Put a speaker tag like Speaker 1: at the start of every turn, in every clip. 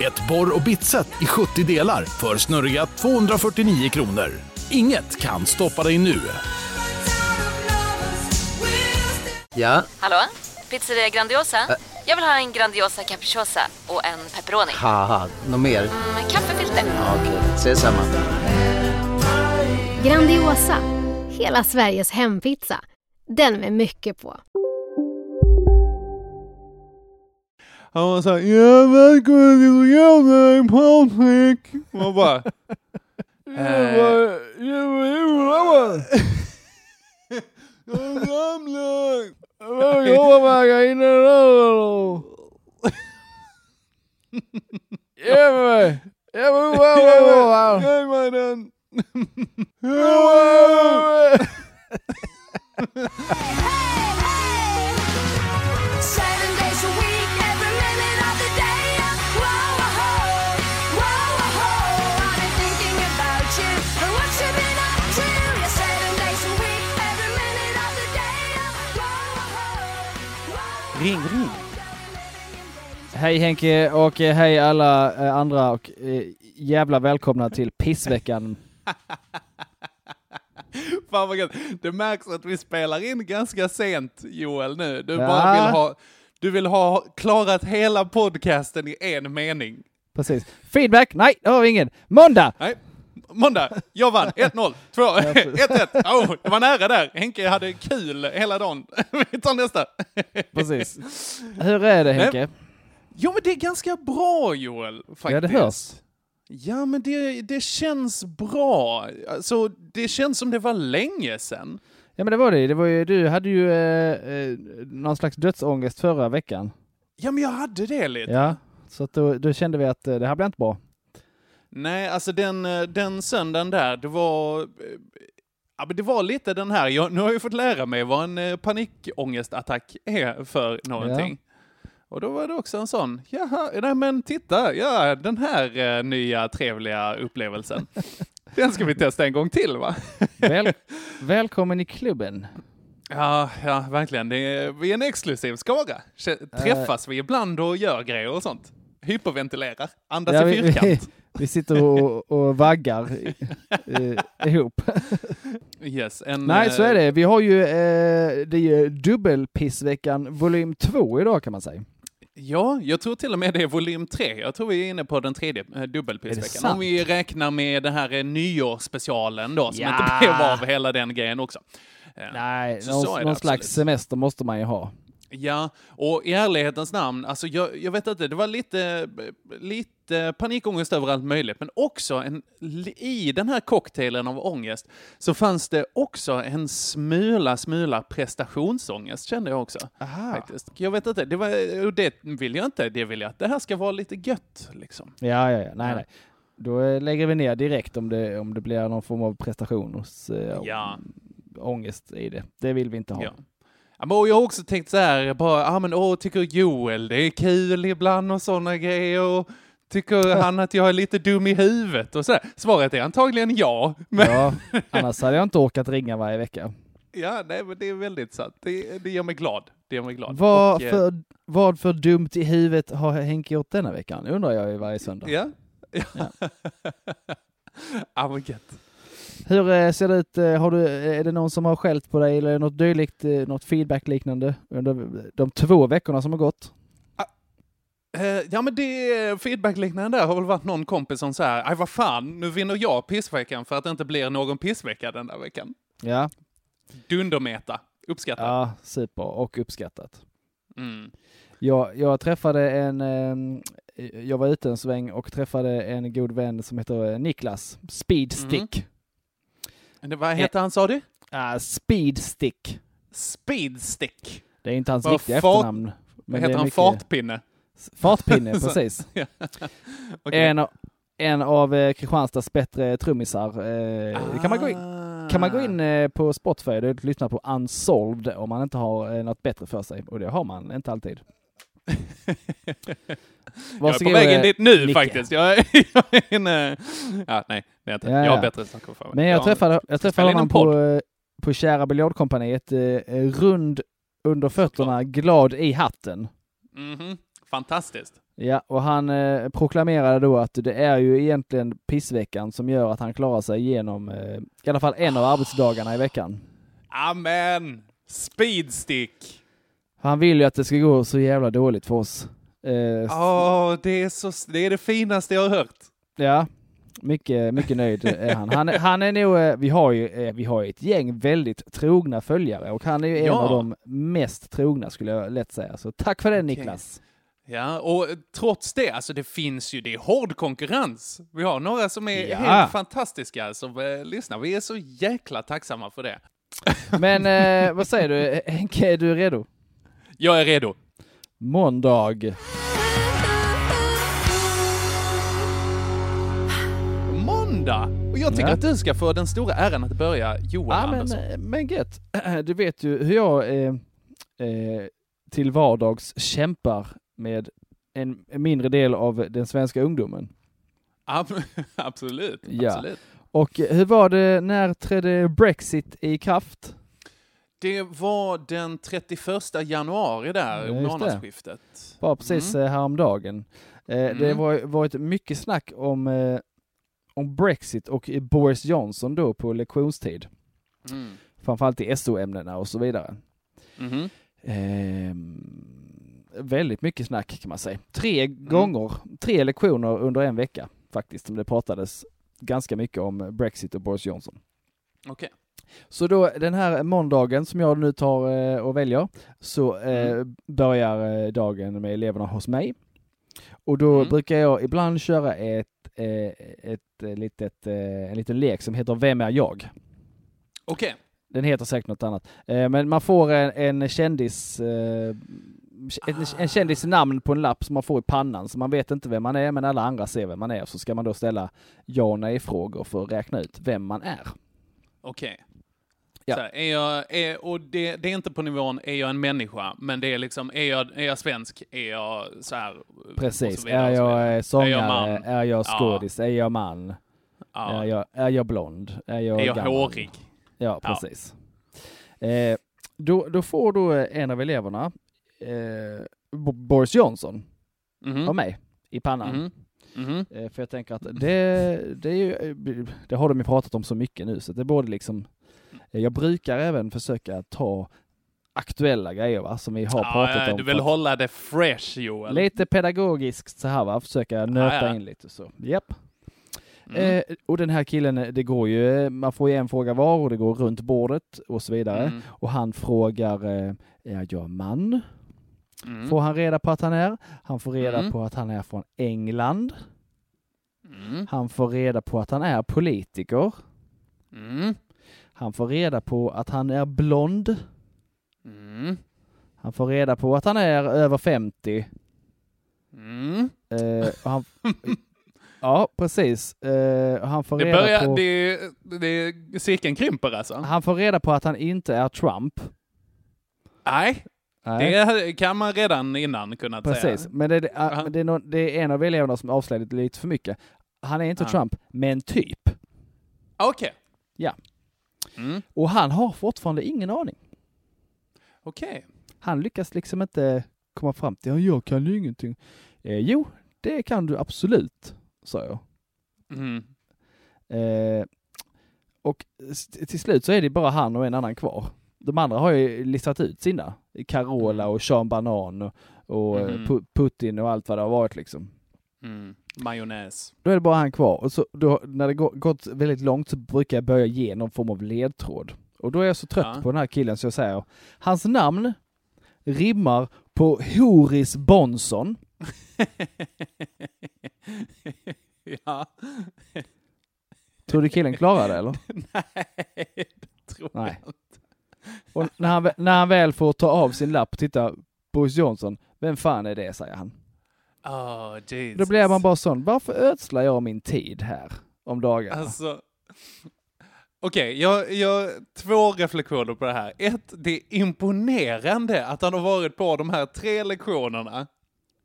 Speaker 1: Ett borr och bitset i 70 delar för snurriga 249 kronor. Inget kan stoppa dig nu.
Speaker 2: Ja,
Speaker 3: Hallå? Pizzeria Grandiosa? Jag vill ha en Grandiosa capriciosa och en pepperoni.
Speaker 2: något mer?
Speaker 3: Med kaffefilter.
Speaker 2: Ja, Okej, ses samma.
Speaker 4: Grandiosa, hela Sveriges hempizza. Den med mycket på.
Speaker 5: Han var såhär, ja välkommen till jävla Patrik. Man bara,
Speaker 6: Eh.
Speaker 5: jävla, jävla, jävla. Jag ramlar. Jag jobbar med inne där. Ge mig. Ge mig, ge mig den. Ge mig.
Speaker 6: Ring, ring. Hej Henke och eh, hej alla eh, andra och eh, jävla välkomna till pissveckan.
Speaker 5: Fan vad gött. Det märks att vi spelar in ganska sent Joel nu. Du
Speaker 6: Ja.
Speaker 5: bara vill ha, du vill ha klarat hela podcasten i en mening.
Speaker 6: Precis. Feedback? Nej, det har vi ingen. Måndag!
Speaker 5: Nej. Måndag, jag vann. 1-0, 2, 1-1. Oh, det var nära där. Henke hade kul hela dagen. Vi tar nästa.
Speaker 6: Precis. Hur är det Henke?
Speaker 5: Jo men det är ganska bra Joel, faktiskt.
Speaker 6: Ja, det hörs.
Speaker 5: Ja men det, det känns bra. Alltså det känns som det var länge sedan.
Speaker 6: Ja men det var det. det var ju, du hade ju eh, eh, någon slags dödsångest förra veckan.
Speaker 5: Ja men jag hade det lite.
Speaker 6: Ja, så då, då kände vi att eh, det här blir inte bra.
Speaker 5: Nej, alltså den, eh, den söndagen där, det var... eh, Ja, men det var lite den här, jag, nu har jag fått lära mig vad en eh, panikångestattack är för någonting. Och då var det också en sån, jaha, nej men titta, ja, den här eh, nya trevliga upplevelsen. den ska vi testa en gång till va?
Speaker 6: Väl, välkommen i klubben.
Speaker 5: Ja, ja, verkligen. Det är, vi är en exklusiv skara. Träffas vi ibland och gör grejer och sånt. Hyperventilerar, andas
Speaker 6: Ja,
Speaker 5: i
Speaker 6: vi, vi,
Speaker 5: fyrkant.
Speaker 6: Vi sitter och, och vaggar eh, ihop.
Speaker 5: Yes, en,
Speaker 6: Nej, så är
Speaker 5: eh,
Speaker 6: det. Vi har ju, eh, det är ju dubbelpissveckan volym 2 idag kan man säga.
Speaker 5: Ja, jag tror till och med det är volym 3. Jag tror vi är inne på den tredje eh, dubbelpissveckan. Om vi räknar med den här eh, nyårsspecialen då, som
Speaker 6: Ja.
Speaker 5: inte blev av hela den grejen också. Eh,
Speaker 6: Nej,
Speaker 5: så
Speaker 6: någon, någon slags semester måste man ju ha.
Speaker 5: Ja, och i ärlighetens namn, alltså jag, jag vet inte, det var lite, lite panikångest över allt möjligt, men också en, i den här cocktailen av ångest så fanns det också en smula, smula prestationsångest kände jag också. Faktiskt. Jag vet inte, det, var, det vill jag inte, det vill jag att det här ska vara lite gött liksom.
Speaker 6: Ja, ja, ja. Nej,
Speaker 5: Ja.
Speaker 6: nej. Då lägger vi ner direkt om det, om det blir någon form av prestations eh,
Speaker 5: Ja.
Speaker 6: ångest i det. Det vill vi inte ha.
Speaker 5: Ja. Och jag har också tänkt så här, bara, ah, men åh, tycker Joel det är kul ibland och sådana grejer och tycker han att jag är lite dum i huvudet och så här. Svaret är antagligen ja. Men,
Speaker 6: Ja, annars hade jag inte orkat ringa varje vecka.
Speaker 5: ja, nej, men det är väldigt sant. Det, det gör mig glad. Det gör mig glad.
Speaker 6: Vad,
Speaker 5: Och, eh,
Speaker 6: för, vad för dumt i huvudet har Henke gjort denna veckan? undrar jag ju varje söndag.
Speaker 5: Ja. Ja. ja, gött.
Speaker 6: Hur eh, ser det ut? eh, Har du, är det någon som har skällt på dig eller något dylikt, eh, något feedback liknande under de två veckorna som har gått?
Speaker 5: Eh, ja, men det feedbackliknande där har väl varit någon kompis som så här, aj vad fan, nu vinner jag pissveckan för att det inte blir någon pissvecka den där veckan.
Speaker 6: Ja,
Speaker 5: Dundermeta. Uppskattat.
Speaker 6: ja super och uppskattat.
Speaker 5: Mm.
Speaker 6: Jag, jag träffade en, ehm, jag var ute en sväng och träffade en god vän som heter eh, Niklas Speedstick.
Speaker 5: Det, vad heter han sa du?
Speaker 6: Ah, Speedstick.
Speaker 5: Speedstick.
Speaker 6: Det är inte hans
Speaker 5: Vad
Speaker 6: riktiga
Speaker 5: fart-
Speaker 6: efternamn. Men
Speaker 5: heter han?
Speaker 6: mycket-
Speaker 5: Fartpinne?
Speaker 6: Fartpinne, precis.
Speaker 5: Ja. Okej.
Speaker 6: En, av, en av eh, Kristianstads bättre trummisar. Eh, kan, man gå in, kan man gå in eh, på Spotify och lyssna på Unsolved om man inte har eh, något bättre för sig. Och det har man inte alltid.
Speaker 5: jag är på vägen dit nu Nicke. faktiskt. Jag är, jag är inne... Ja, nej, det är inte. Ja, jag har bättre saker för mig.
Speaker 6: Men jag, jag träffade, jag träffade honom på, eh, på Kära Biljardkompaniet, eh, rund under fötterna, glad i hatten.
Speaker 5: Mm -hmm. Fantastiskt.
Speaker 6: Ja, och han eh, proklamerade då att det är ju egentligen pissveckan som gör att han klarar sig igenom eh, i alla fall en av arbetsdagarna i veckan.
Speaker 5: Amen! Speedstick!
Speaker 6: Han vill ju att det ska gå så jävla dåligt för oss.
Speaker 5: Ja, eh, oh, det, är så, det är det finaste jag har hört.
Speaker 6: Ja, mycket, mycket nöjd är han. Han, han är nog, eh, vi har ju, eh, vi har ett gäng väldigt trogna följare och han är ju en ja. av de mest trogna skulle jag lätt säga. Så tack för det okay. Niklas.
Speaker 5: Ja, och trots det, alltså det finns ju, det är hård konkurrens. Vi har några som är ja. helt fantastiska som eh, lyssnar. Vi är så jäkla tacksamma för det.
Speaker 6: Men eh, vad säger du, Henke, är du redo?
Speaker 5: Jag är redo.
Speaker 6: Måndag.
Speaker 5: Måndag! Och jag tycker ja. att du ska få den stora äran att börja, Johan ja,
Speaker 6: Andersson. Men, men gött. Du vet ju hur jag eh, eh, till vardags kämpar med en mindre del av den svenska ungdomen.
Speaker 5: absolut,
Speaker 6: ja.
Speaker 5: absolut.
Speaker 6: Och hur var det, när trädde Brexit i kraft?
Speaker 5: Det var den 31 januari där, ja, månadsskiftet.
Speaker 6: Bara precis mm. Eh, häromdagen. Eh, mm. Det har varit mycket snack om, eh, om Brexit och Boris Johnson då på lektionstid. Mm. Framförallt i SO-ämnena och så vidare. Mm. Eh, väldigt mycket snack kan man säga. Tre mm. gånger, tre lektioner under en vecka faktiskt, som det pratades ganska mycket om Brexit och Boris Johnson.
Speaker 5: Okej. Okay.
Speaker 6: Så då den här måndagen som jag nu tar eh, och väljer, så eh, mm. börjar eh, dagen med eleverna hos mig. Och då mm. brukar jag ibland köra ett, ett, ett litet, en liten lek som heter Vem är jag?
Speaker 5: Okej. Okay.
Speaker 6: Den heter säkert något annat. Men man får en, en kändis en, en kändis namn på en lapp som man får i pannan, så man vet inte vem man är, men alla andra ser vem man är. Så ska man då ställa ja och nej-frågor för att räkna ut vem man är.
Speaker 5: Okej. Okay. Ja. Här, är jag, är, och det, det, är inte på nivån, är jag en människa? Men det är liksom, är jag, är jag svensk? Är jag så här?
Speaker 6: Precis. Vidare, är jag sångare? Är jag, skådis? Ja. Är jag man? Ja. Är, jag, är jag blond? Är jag,
Speaker 5: är jag hårig?
Speaker 6: Ja, precis. Eh, då, då får då en av eleverna, eh, Boris Johnson, mm -hmm. av mig i pannan. Mm -hmm. Mm -hmm. För jag tänker att det, det, är ju, det har de ju pratat om så mycket nu, så det borde liksom jag brukar även försöka ta aktuella grejer va, som vi har ja, pratat om.
Speaker 5: Du vill hålla det fresh Joel.
Speaker 6: Lite pedagogiskt så här va, försöka nöta ja, in lite så. Japp. Mm. Eh, och den här killen, det går ju, man får ju en fråga var och det går runt bordet och så vidare. Mm. Och han frågar, eh, är jag man? Mm. Får han reda på att han är. Han får reda mm. på att han är från England. Mm. Han får reda på att han är politiker. Han får reda på att han är blond. Mm. Han får reda på att han är över 50. Mm. Uh, han, ja, precis. Uh, han får
Speaker 5: det
Speaker 6: reda
Speaker 5: börjar,
Speaker 6: på...
Speaker 5: Det, det, cirkeln krymper alltså?
Speaker 6: Han får reda på att han inte är Trump.
Speaker 5: Nej, Nej. Det kan man redan innan kunnat
Speaker 6: Precis. säga. Precis, men det, det, det, är det är en av eleverna som avslöjade lite för mycket. Han är inte Trump, men typ.
Speaker 5: Okej. Okay.
Speaker 6: Ja. Mm. Och han har fortfarande ingen aning.
Speaker 5: Okej. Okay.
Speaker 6: Han lyckas liksom inte komma fram till, ja, jag kan ju ingenting. Eh, jo, det kan du absolut, sa jag. Mm. Eh, och till slut så är det bara han och en annan kvar. De andra har ju listat ut sina. Carola och Sean Banan och, och mm. Putin och allt vad det har varit liksom.
Speaker 5: Mm. Majonnäs.
Speaker 6: Då är det bara han kvar. Och så då, när det gått väldigt långt så brukar jag börja ge någon form av ledtråd. Och då är jag så trött ja. på den här killen så jag säger, hans namn rimmar på Horis Bonson.
Speaker 5: ja.
Speaker 6: Tror du killen klarar det eller?
Speaker 5: Nej, det tror Nej. jag inte.
Speaker 6: Och när han, när han väl får ta av sin lapp och titta, Boris Johnson, vem fan är det, säger han.
Speaker 5: Oh, Jesus.
Speaker 6: Då blir man bara sån, varför ödslar jag min tid här om dagarna?
Speaker 5: Alltså, Okej, jag, jag två reflektioner på det här. Ett, det är imponerande att han har varit på de här tre lektionerna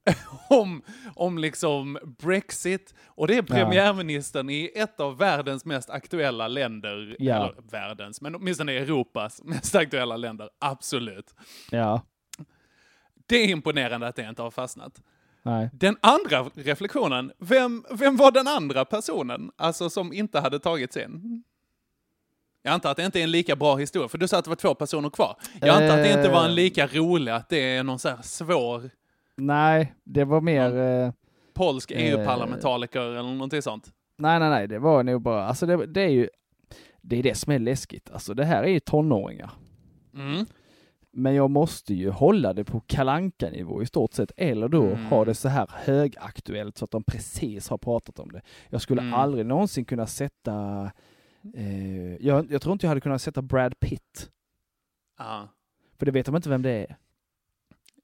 Speaker 5: om, om liksom Brexit och det är premiärministern i ett av världens mest aktuella länder,
Speaker 6: Ja.
Speaker 5: eller världens, men åtminstone Europas mest aktuella länder, absolut.
Speaker 6: Ja,
Speaker 5: Det är imponerande att det inte har fastnat.
Speaker 6: Nej.
Speaker 5: Den andra reflektionen, vem, vem var den andra personen, alltså som inte hade tagits in? Jag antar att det inte är en lika bra historia, för du sa att det var två personer kvar. Jag antar att det inte var en lika rolig, att det är någon så här svår
Speaker 6: Nej, det var mer... Eh,
Speaker 5: polsk
Speaker 6: Eh.
Speaker 5: EU-parlamentariker eller någonting sånt.
Speaker 6: nej, nej, nej, det var nog bara... Alltså det, det är ju... Det är det som är läskigt. Alltså det här är ju tonåringar.
Speaker 5: Mm.
Speaker 6: Men jag måste ju hålla det på kalanka nivå i stort sett, eller då
Speaker 5: Mm.
Speaker 6: ha det så här högaktuellt så att de precis har pratat om det. Jag skulle
Speaker 5: Mm.
Speaker 6: aldrig någonsin kunna sätta... Eh, jag, jag tror inte jag hade kunnat sätta Brad Pitt,
Speaker 5: Ja.
Speaker 6: för det vet de inte vem det är.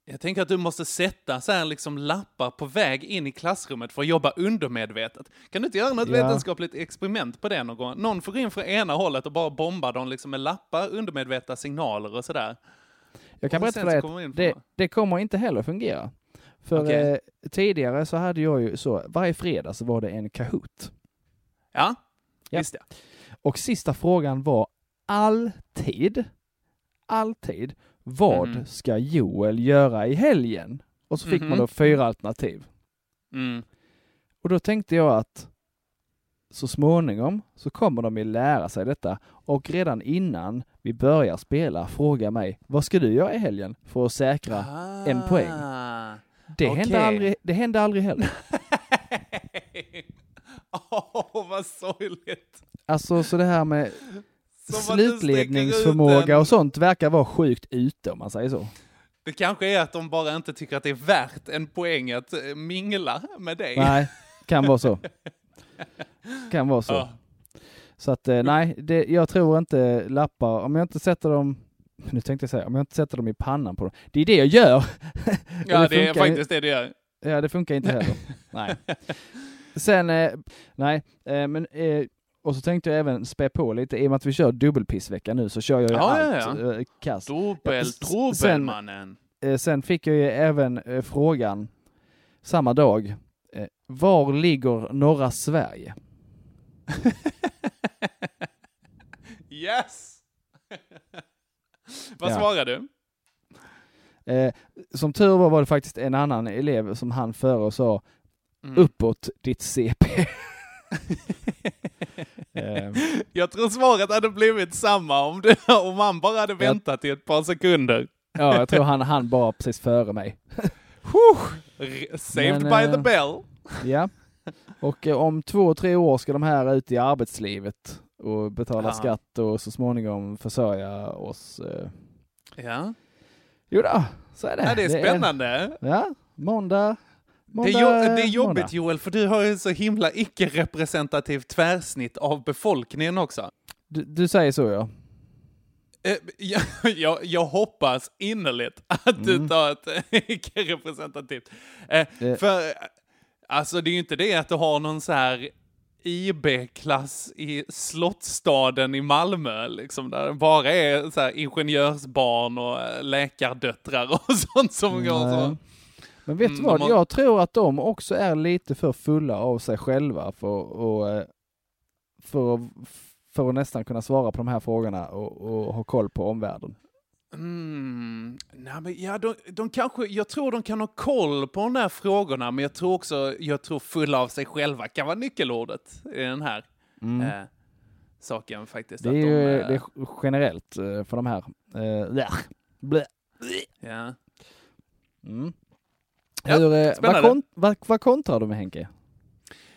Speaker 5: Jag tänker att du måste sätta så här liksom lappar på väg in i klassrummet för att jobba undermedvetet. Kan du inte göra något
Speaker 6: Ja.
Speaker 5: vetenskapligt experiment på det någon gång? Någon får in från ena hållet och bara bombar dem liksom med lappar, undermedvetna signaler och sådär.
Speaker 6: Jag kan berätta för dig att det, det kommer inte heller fungera. För
Speaker 5: Okej.
Speaker 6: eh, tidigare så hade jag ju så, varje fredag så var det en Kahoot.
Speaker 5: Ja,
Speaker 6: Ja.
Speaker 5: visst ja.
Speaker 6: Och sista frågan var alltid, alltid, vad
Speaker 5: Mhm.
Speaker 6: ska Joel göra i helgen? Och så fick man
Speaker 5: Mhm.
Speaker 6: då fyra alternativ.
Speaker 5: Mm.
Speaker 6: Och då tänkte jag att så småningom så kommer de ju lära sig detta och redan innan vi börjar spela fråga mig vad ska du göra i helgen för att säkra en poäng?
Speaker 5: Ah.
Speaker 6: Det,
Speaker 5: okej.
Speaker 6: hände aldrig, det hände aldrig heller.
Speaker 5: Åh, vad sorgligt.
Speaker 6: Alltså så det här med
Speaker 5: Som
Speaker 6: slutledningsförmåga och sånt verkar vara sjukt ute om man säger så.
Speaker 5: Det kanske är att de bara inte tycker att det är värt en poäng att eh, mingla med dig.
Speaker 6: Nej, kan vara så. Kan vara så.
Speaker 5: Ja.
Speaker 6: Så att eh, nej, det, jag tror inte lappar, om jag inte sätter dem, nu tänkte jag säga, om jag inte sätter dem i pannan på dem. Det är det jag gör!
Speaker 5: Ja,
Speaker 6: det
Speaker 5: det är faktiskt det det gör.
Speaker 6: Ja, det funkar inte heller. nej. Sen, eh, nej, eh, men eh, och så tänkte jag även spä på lite, i och med att vi kör dubbelpissvecka nu så kör jag ju
Speaker 5: Ja, ja,
Speaker 6: allt
Speaker 5: ja.
Speaker 6: eh, kast.
Speaker 5: Dubbel, trubbel,
Speaker 6: sen-
Speaker 5: mannen.
Speaker 6: Sen fick jag ju även frågan samma dag, var ligger norra Sverige?
Speaker 5: Yes! Vad
Speaker 6: Ja.
Speaker 5: svarar du?
Speaker 6: Eh, som tur var var det faktiskt en annan elev som han före och sa
Speaker 5: Mm.
Speaker 6: uppåt ditt CP. eh,
Speaker 5: Jag tror svaret hade blivit samma om, du, om han bara hade väntat i ett par sekunder.
Speaker 6: ja, jag tror han, han bara precis före mig.
Speaker 5: Saved
Speaker 6: Men,
Speaker 5: by
Speaker 6: eh,
Speaker 5: the bell.
Speaker 6: Ja. Och eh, om två, tre år ska de här ut i arbetslivet och betala
Speaker 5: Ja.
Speaker 6: skatt och så småningom försörja oss. Eh.
Speaker 5: Ja.
Speaker 6: Jo då, så är det.
Speaker 5: ja, det är spännande.
Speaker 6: ja, måndag.
Speaker 5: Det
Speaker 6: måndag
Speaker 5: är, jo- det är jobbigt
Speaker 6: måndag.
Speaker 5: Joel, för du har ju så himla icke-representativt tvärsnitt av befolkningen också.
Speaker 6: Du, du säger så ja.
Speaker 5: Eh, Jag, jag, jag hoppas innerligt att du
Speaker 6: Mm.
Speaker 5: tar ett icke-representativt.
Speaker 6: Det-
Speaker 5: För, alltså det är ju inte det att du har någon så här IB-klass i Slottstaden i Malmö, liksom, där det bara är så här ingenjörsbarn och eh, läkardöttrar och sånt som går så.
Speaker 6: Nej. Men vet
Speaker 5: Mm,
Speaker 6: du vad,
Speaker 5: de har-
Speaker 6: jag tror att de också är lite för fulla av sig själva för, och, eh, för, att- för att nästan kunna svara på de här frågorna och, och ha koll på omvärlden.
Speaker 5: Mm, nej, men ja, de, de kanske, jag tror de kan ha koll på de där frågorna, men jag tror också, jag tror fulla av sig själva kan vara nyckelordet i den här
Speaker 6: Mm.
Speaker 5: eh, saken faktiskt.
Speaker 6: Det är
Speaker 5: att
Speaker 6: ju
Speaker 5: de, eh,
Speaker 6: det är generellt eh, för de här. Eh, blä.
Speaker 5: Ja.
Speaker 6: Mm.
Speaker 5: Ja,
Speaker 6: Hur, eh, vad,
Speaker 5: spännande.
Speaker 6: kon, vad, vad kontrar du med Henke?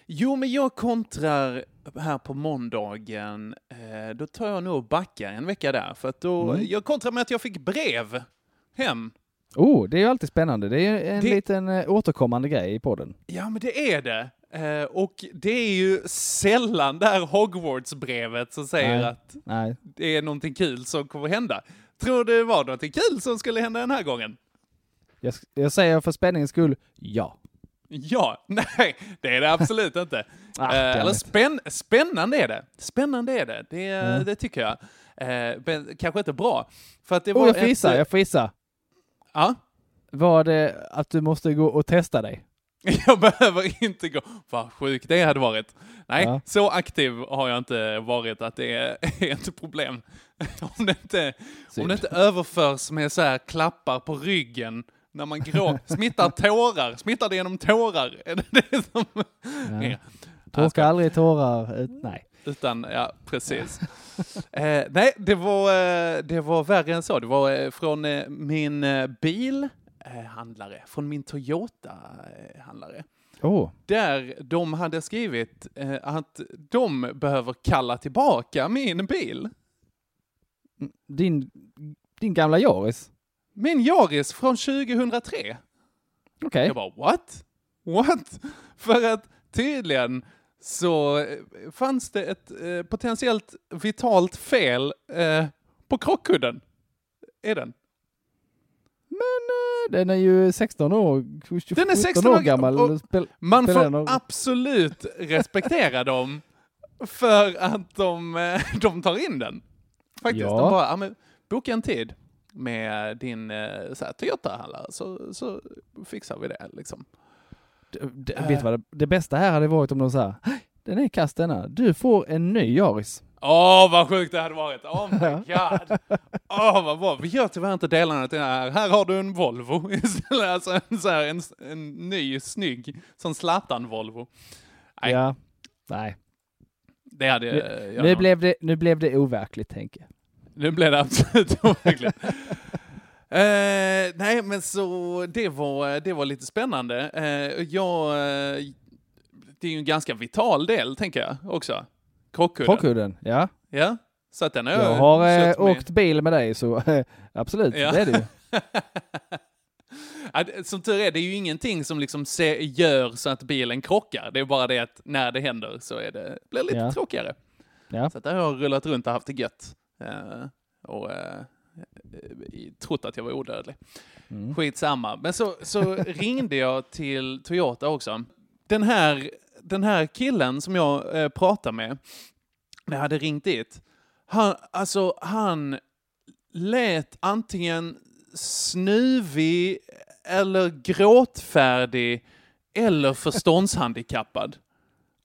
Speaker 5: Jo, men jag kontrar här på måndagen, eh, då tar jag nog och backar en vecka där, för att då,
Speaker 6: Mm.
Speaker 5: jag kontrar med att jag fick brev hem.
Speaker 6: Oh, det är ju alltid spännande. Det är ju en
Speaker 5: Det-
Speaker 6: liten eh, återkommande grej i podden.
Speaker 5: Ja, men det är det. Eh, och det är ju sällan det här Hogwarts-brevet som säger
Speaker 6: Nej.
Speaker 5: att
Speaker 6: Nej,
Speaker 5: det är någonting kul som kommer hända. Tror du det var någonting kul som skulle hända den här gången?
Speaker 6: jag, jag säger för spänningens skull ja.
Speaker 5: Ja, nej, det är det absolut inte.
Speaker 6: Ah,
Speaker 5: Eh, eller spänn, spännande är det. Spännande är det. Det,
Speaker 6: Ja.
Speaker 5: det tycker jag. Eh, men kanske inte bra. För att det var
Speaker 6: Oh, jag får gissa,
Speaker 5: ett,
Speaker 6: jag får gissa.
Speaker 5: Ja,
Speaker 6: Var det att du måste gå och testa dig?
Speaker 5: jag behöver inte gå. Vad sjukt det hade varit. Nej,
Speaker 6: Ja.
Speaker 5: så aktiv har jag inte varit att det är, är ett problem. om, det inte, om det inte överförs med så här klappar på ryggen när man gråter. Smittar tårar. Smittar det genom tårar? Är det det som...
Speaker 6: Ja. Torka aldrig tårar. ut- Nej.
Speaker 5: Utan, ja, precis. eh, nej, det var, eh, det var värre än så. Det var eh, från eh, min eh, bilhandlare, från min Toyota-handlare.
Speaker 6: Oh.
Speaker 5: Där de hade skrivit eh, att de behöver kalla tillbaka min bil.
Speaker 6: Din, din gamla Yaris?
Speaker 5: Min Yaris från 2003.
Speaker 6: Okej.
Speaker 5: Jag bara, what? What? För att tydligen så eh, fanns det ett eh, potentiellt vitalt fel eh, på krockkudden. Är den?
Speaker 6: Men eh, den är ju 16 år, 17
Speaker 5: Den är 16 år
Speaker 6: gammal.
Speaker 5: och
Speaker 6: Spel,
Speaker 5: Man får
Speaker 6: någon-
Speaker 5: absolut respektera dem för att de, eh, de tar in den. Faktiskt.
Speaker 6: Ja.
Speaker 5: De bara, boka en tid med din eh, så här, Toyota-handlare så, så fixar vi det. Liksom.
Speaker 6: D- d- vet du vad det, det bästa här hade varit om de sa den är kast denna. Du får en ny Yaris.
Speaker 5: Åh, vad sjukt det hade varit! Oh my god! Åh, vad bra! Vi gör tyvärr inte delarna till det här. Här har du en Volvo istället. Alltså en, så här, en, en ny, snygg, sån Zlatan-Volvo. Nej.
Speaker 6: Ja. Nej.
Speaker 5: Det hade
Speaker 6: Nu,
Speaker 5: eh,
Speaker 6: nu, blev det, nu blev det overkligt, jag.
Speaker 5: Nu blev det absolut overkligt. Eh, nej, men så det var, det var lite spännande. Eh, jag, eh, det är ju en ganska vital del, tänker jag också. Krockkudden.
Speaker 6: Krockkudden, ja.
Speaker 5: Ja, så att den har
Speaker 6: Jag har eh, åkt bil med dig, så eh, absolut,
Speaker 5: Ja.
Speaker 6: det är det ju.
Speaker 5: Som tur är, det är ju ingenting som liksom se, gör så att bilen krockar. Det är bara det att när det händer så är det, blir det lite
Speaker 6: Ja.
Speaker 5: tråkigare.
Speaker 6: Ja.
Speaker 5: Så att där har jag rullat runt och haft det gött. Eh, och eh, trott att jag var odödlig.
Speaker 6: Mm.
Speaker 5: Skitsamma. Men så, så ringde jag till Toyota också. Den här, den här killen som jag eh, pratade med, när jag hade ringt dit, han, alltså han lät antingen snuvig eller gråtfärdig eller förståndshandikappad.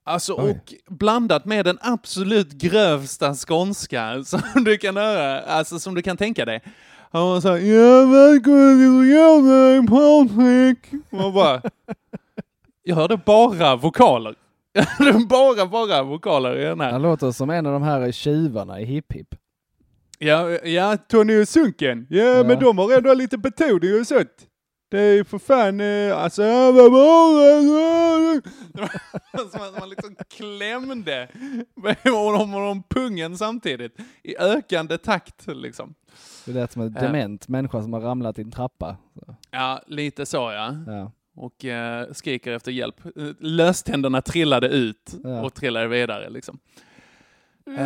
Speaker 5: Alltså,
Speaker 6: Oj.
Speaker 5: och blandat med den absolut grövsta skånska som du kan höra, alltså som du kan tänka dig. Han var såhär, ja välkommen till Järnväg Patrik. Man bara, jag hörde bara vokaler. Jag hörde bara, bara vokaler i den här.
Speaker 6: Han låter som en av de här tjuvarna i Hipp Hipp.
Speaker 5: Ja, ja, Tony och Sunken. Ja,
Speaker 6: Ja.
Speaker 5: men de har ändå lite betoning och sånt. Det är ju för fan, eh, alltså. Som att man liksom klämde med honom och om pungen samtidigt. I ökande takt liksom.
Speaker 6: Det lät som en dement människa som har ramlat i en trappa. Så,
Speaker 5: Ja, lite så ja.
Speaker 6: ja.
Speaker 5: Och eh, skriker efter hjälp. Eh, Löständerna trillade ut
Speaker 6: Ja.
Speaker 5: och trillade vidare liksom.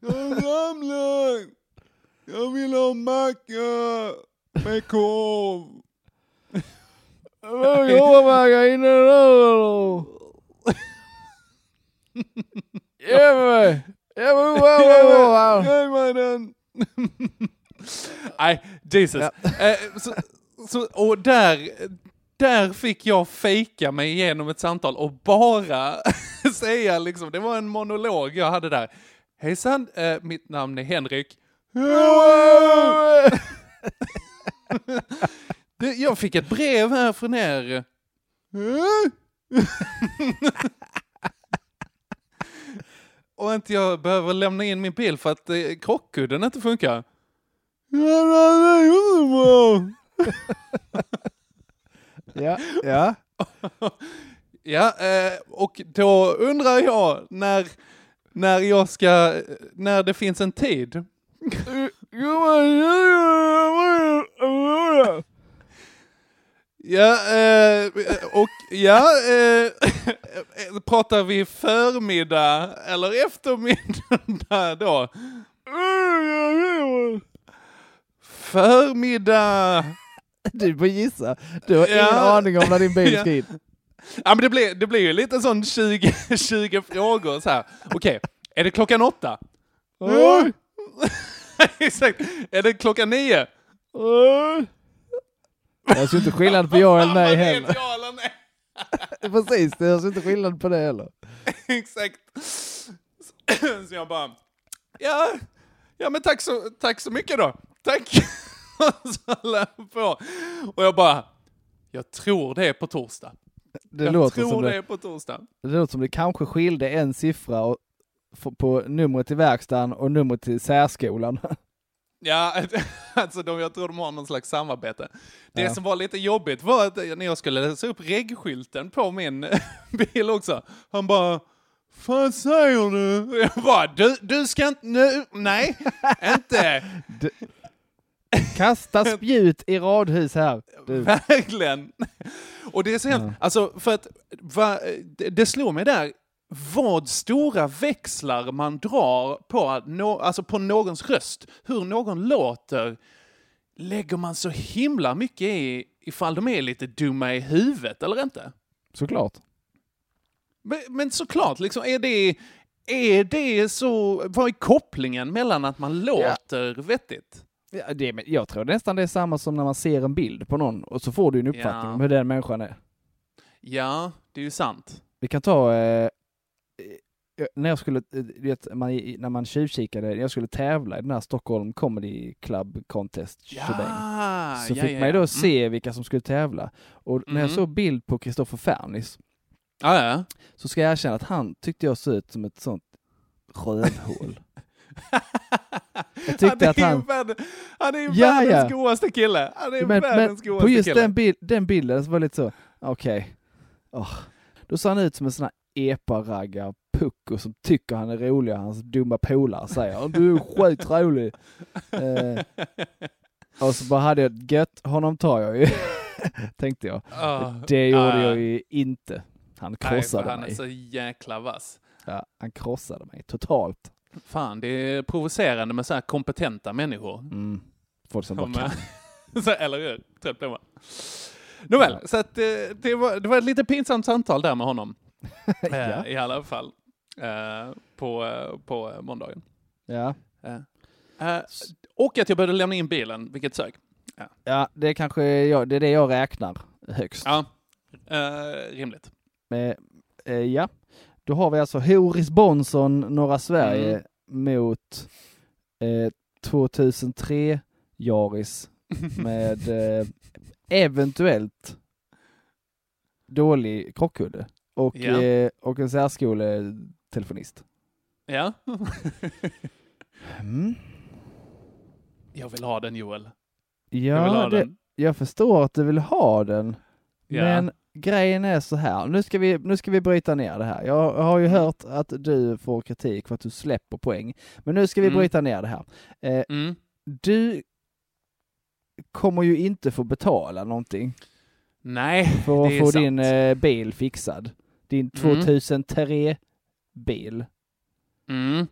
Speaker 5: Jag ramlar! Jag vill ha macka med korv.
Speaker 6: Jordvägar inne där Ge mig! Ge mig!
Speaker 5: Ge mig den! Nej, Jesus. Eh, så, så, och där, där fick jag fejka mig igenom ett samtal och bara säga liksom, det var en monolog jag hade där. Hejsan, eh, mitt namn är Henrik. Det, jag fick ett brev här från er. Och inte jag behöver lämna in min bil för att eh, krockkudden inte funkar. Ja, det är ju bra.
Speaker 6: Ja, ja.
Speaker 5: Ja, eh, och då undrar jag när, när jag ska, när det finns en tid. Ja, eh, och ja, eh, pratar vi förmiddag eller eftermiddag då? Förmiddag.
Speaker 6: Du får gissa. Du har ingen
Speaker 5: Ja.
Speaker 6: aning om när din bil ska in.
Speaker 5: Ja, men det blir, det blir ju lite sån 20, 20 frågor så här. Okej, är det klockan åtta?
Speaker 6: Oj.
Speaker 5: Exakt. Är det klockan nio?
Speaker 6: Jag ser inte skillnad på ja eller nej heller.
Speaker 5: det, Ja eller nej?
Speaker 6: Precis, jag ser inte skillnad på det heller.
Speaker 5: Exakt. Så jag bara, ja, ja men tack så, tack så mycket då. Tack. Och så jag på. Och jag bara, jag tror det är på torsdag.
Speaker 6: Det
Speaker 5: jag
Speaker 6: låter,
Speaker 5: tror
Speaker 6: som
Speaker 5: det
Speaker 6: det,
Speaker 5: är på torsdag.
Speaker 6: det låter som det kanske skilde en siffra och, på numret till verkstaden och numret till särskolan.
Speaker 5: Ja, alltså de, jag tror de har någon slags samarbete. Det
Speaker 6: Ja.
Speaker 5: som var lite jobbigt var att när jag skulle läsa upp regskylten på min bil också, han bara Vad säger du? Jag bara, du, du ska inte, nu, nej, inte.
Speaker 6: Kasta spjut i radhus här. Du.
Speaker 5: Verkligen. Och det är så hemskt, alltså för att va, det, det slår mig där, vad stora växlar man drar på, att nå, alltså på någons röst, hur någon låter, lägger man så himla mycket i ifall de är lite dumma i huvudet eller inte.
Speaker 6: Såklart.
Speaker 5: Men, men såklart, liksom, är det, är det så, vad är kopplingen mellan att man låter vettigt?
Speaker 6: Ja, det, men jag tror nästan det är samma som när man ser en bild på någon och så får du en uppfattning
Speaker 5: Ja.
Speaker 6: om hur den människan är.
Speaker 5: Ja, det är ju sant.
Speaker 6: Vi kan ta, eh, när jag skulle, eh, vet, man, när man tjuvkikade, jag skulle tävla i den här Stockholm Comedy Club Contest.
Speaker 5: Ja,
Speaker 6: Så
Speaker 5: ja,
Speaker 6: fick
Speaker 5: ja,
Speaker 6: man ju då se vilka som skulle tävla. Och när jag
Speaker 5: Mhm.
Speaker 6: såg bild på Kristoffer Fernis,
Speaker 5: ja.
Speaker 6: så ska jag erkänna att han tyckte jag såg ut som ett sånt rövhål. Jag tyckte att han...
Speaker 5: värld- han är ju
Speaker 6: Ja,
Speaker 5: världens
Speaker 6: ja.
Speaker 5: godaste kille. Han är
Speaker 6: Men, men
Speaker 5: världens
Speaker 6: på
Speaker 5: godaste
Speaker 6: just
Speaker 5: kille.
Speaker 6: den, bil, den bilden så var det lite så, okej. Åh. Då ser han ut som en sån här epa-raggar pucko som tycker han är rolig och hans dumma polare säger du är skitrolig. eh, och så bara hade jag gött, honom tar jag ju, tänkte jag.
Speaker 5: Ah,
Speaker 6: Det gjorde
Speaker 5: ah.
Speaker 6: jag ju inte. Han
Speaker 5: Nej, för
Speaker 6: krossade
Speaker 5: han är
Speaker 6: mig.
Speaker 5: så jäkla vass.
Speaker 6: Ja, han krossade mig totalt.
Speaker 5: Fan, det är provocerande med så här kompetenta människor.
Speaker 6: Mm. Folk som bara kan.
Speaker 5: eh, så, eller hur? Trött blir man. Nåväl, så att, eh, det, var, det var ett lite pinsamt samtal där med honom. Eh,
Speaker 6: Ja.
Speaker 5: I alla fall. Eh, på, eh, på eh, måndagen.
Speaker 6: Ja.
Speaker 5: Eh, eh, och att jag började lämna in bilen, vilket sög.
Speaker 6: ja, det är kanske jag, det är det jag räknar högst.
Speaker 5: Ja, eh, rimligt.
Speaker 6: Eh, eh, ja, då har vi alltså Horis Bonson, norra Sverige,
Speaker 5: Mm.
Speaker 6: mot eh, 2003 Yaris med eh, eventuellt dålig krockkudde och,
Speaker 5: Ja.
Speaker 6: eh, och en särskoletelefonist.
Speaker 5: Ja.
Speaker 6: Mm.
Speaker 5: Jag vill ha den Joel. Jag
Speaker 6: Ja,
Speaker 5: ha
Speaker 6: det,
Speaker 5: den.
Speaker 6: jag förstår att du vill ha den,
Speaker 5: Ja.
Speaker 6: men grejen är så här, nu ska, vi, nu ska vi bryta ner det här. Jag har ju hört att du får kritik för att du släpper poäng, men nu ska vi
Speaker 5: Mm.
Speaker 6: bryta ner det här. Eh,
Speaker 5: Mm.
Speaker 6: du kommer ju inte få betala någonting
Speaker 5: Nej,
Speaker 6: för att få
Speaker 5: sant.
Speaker 6: din eh, bil fixad. Din
Speaker 5: Mm.
Speaker 6: 2003-bil.
Speaker 5: Mm.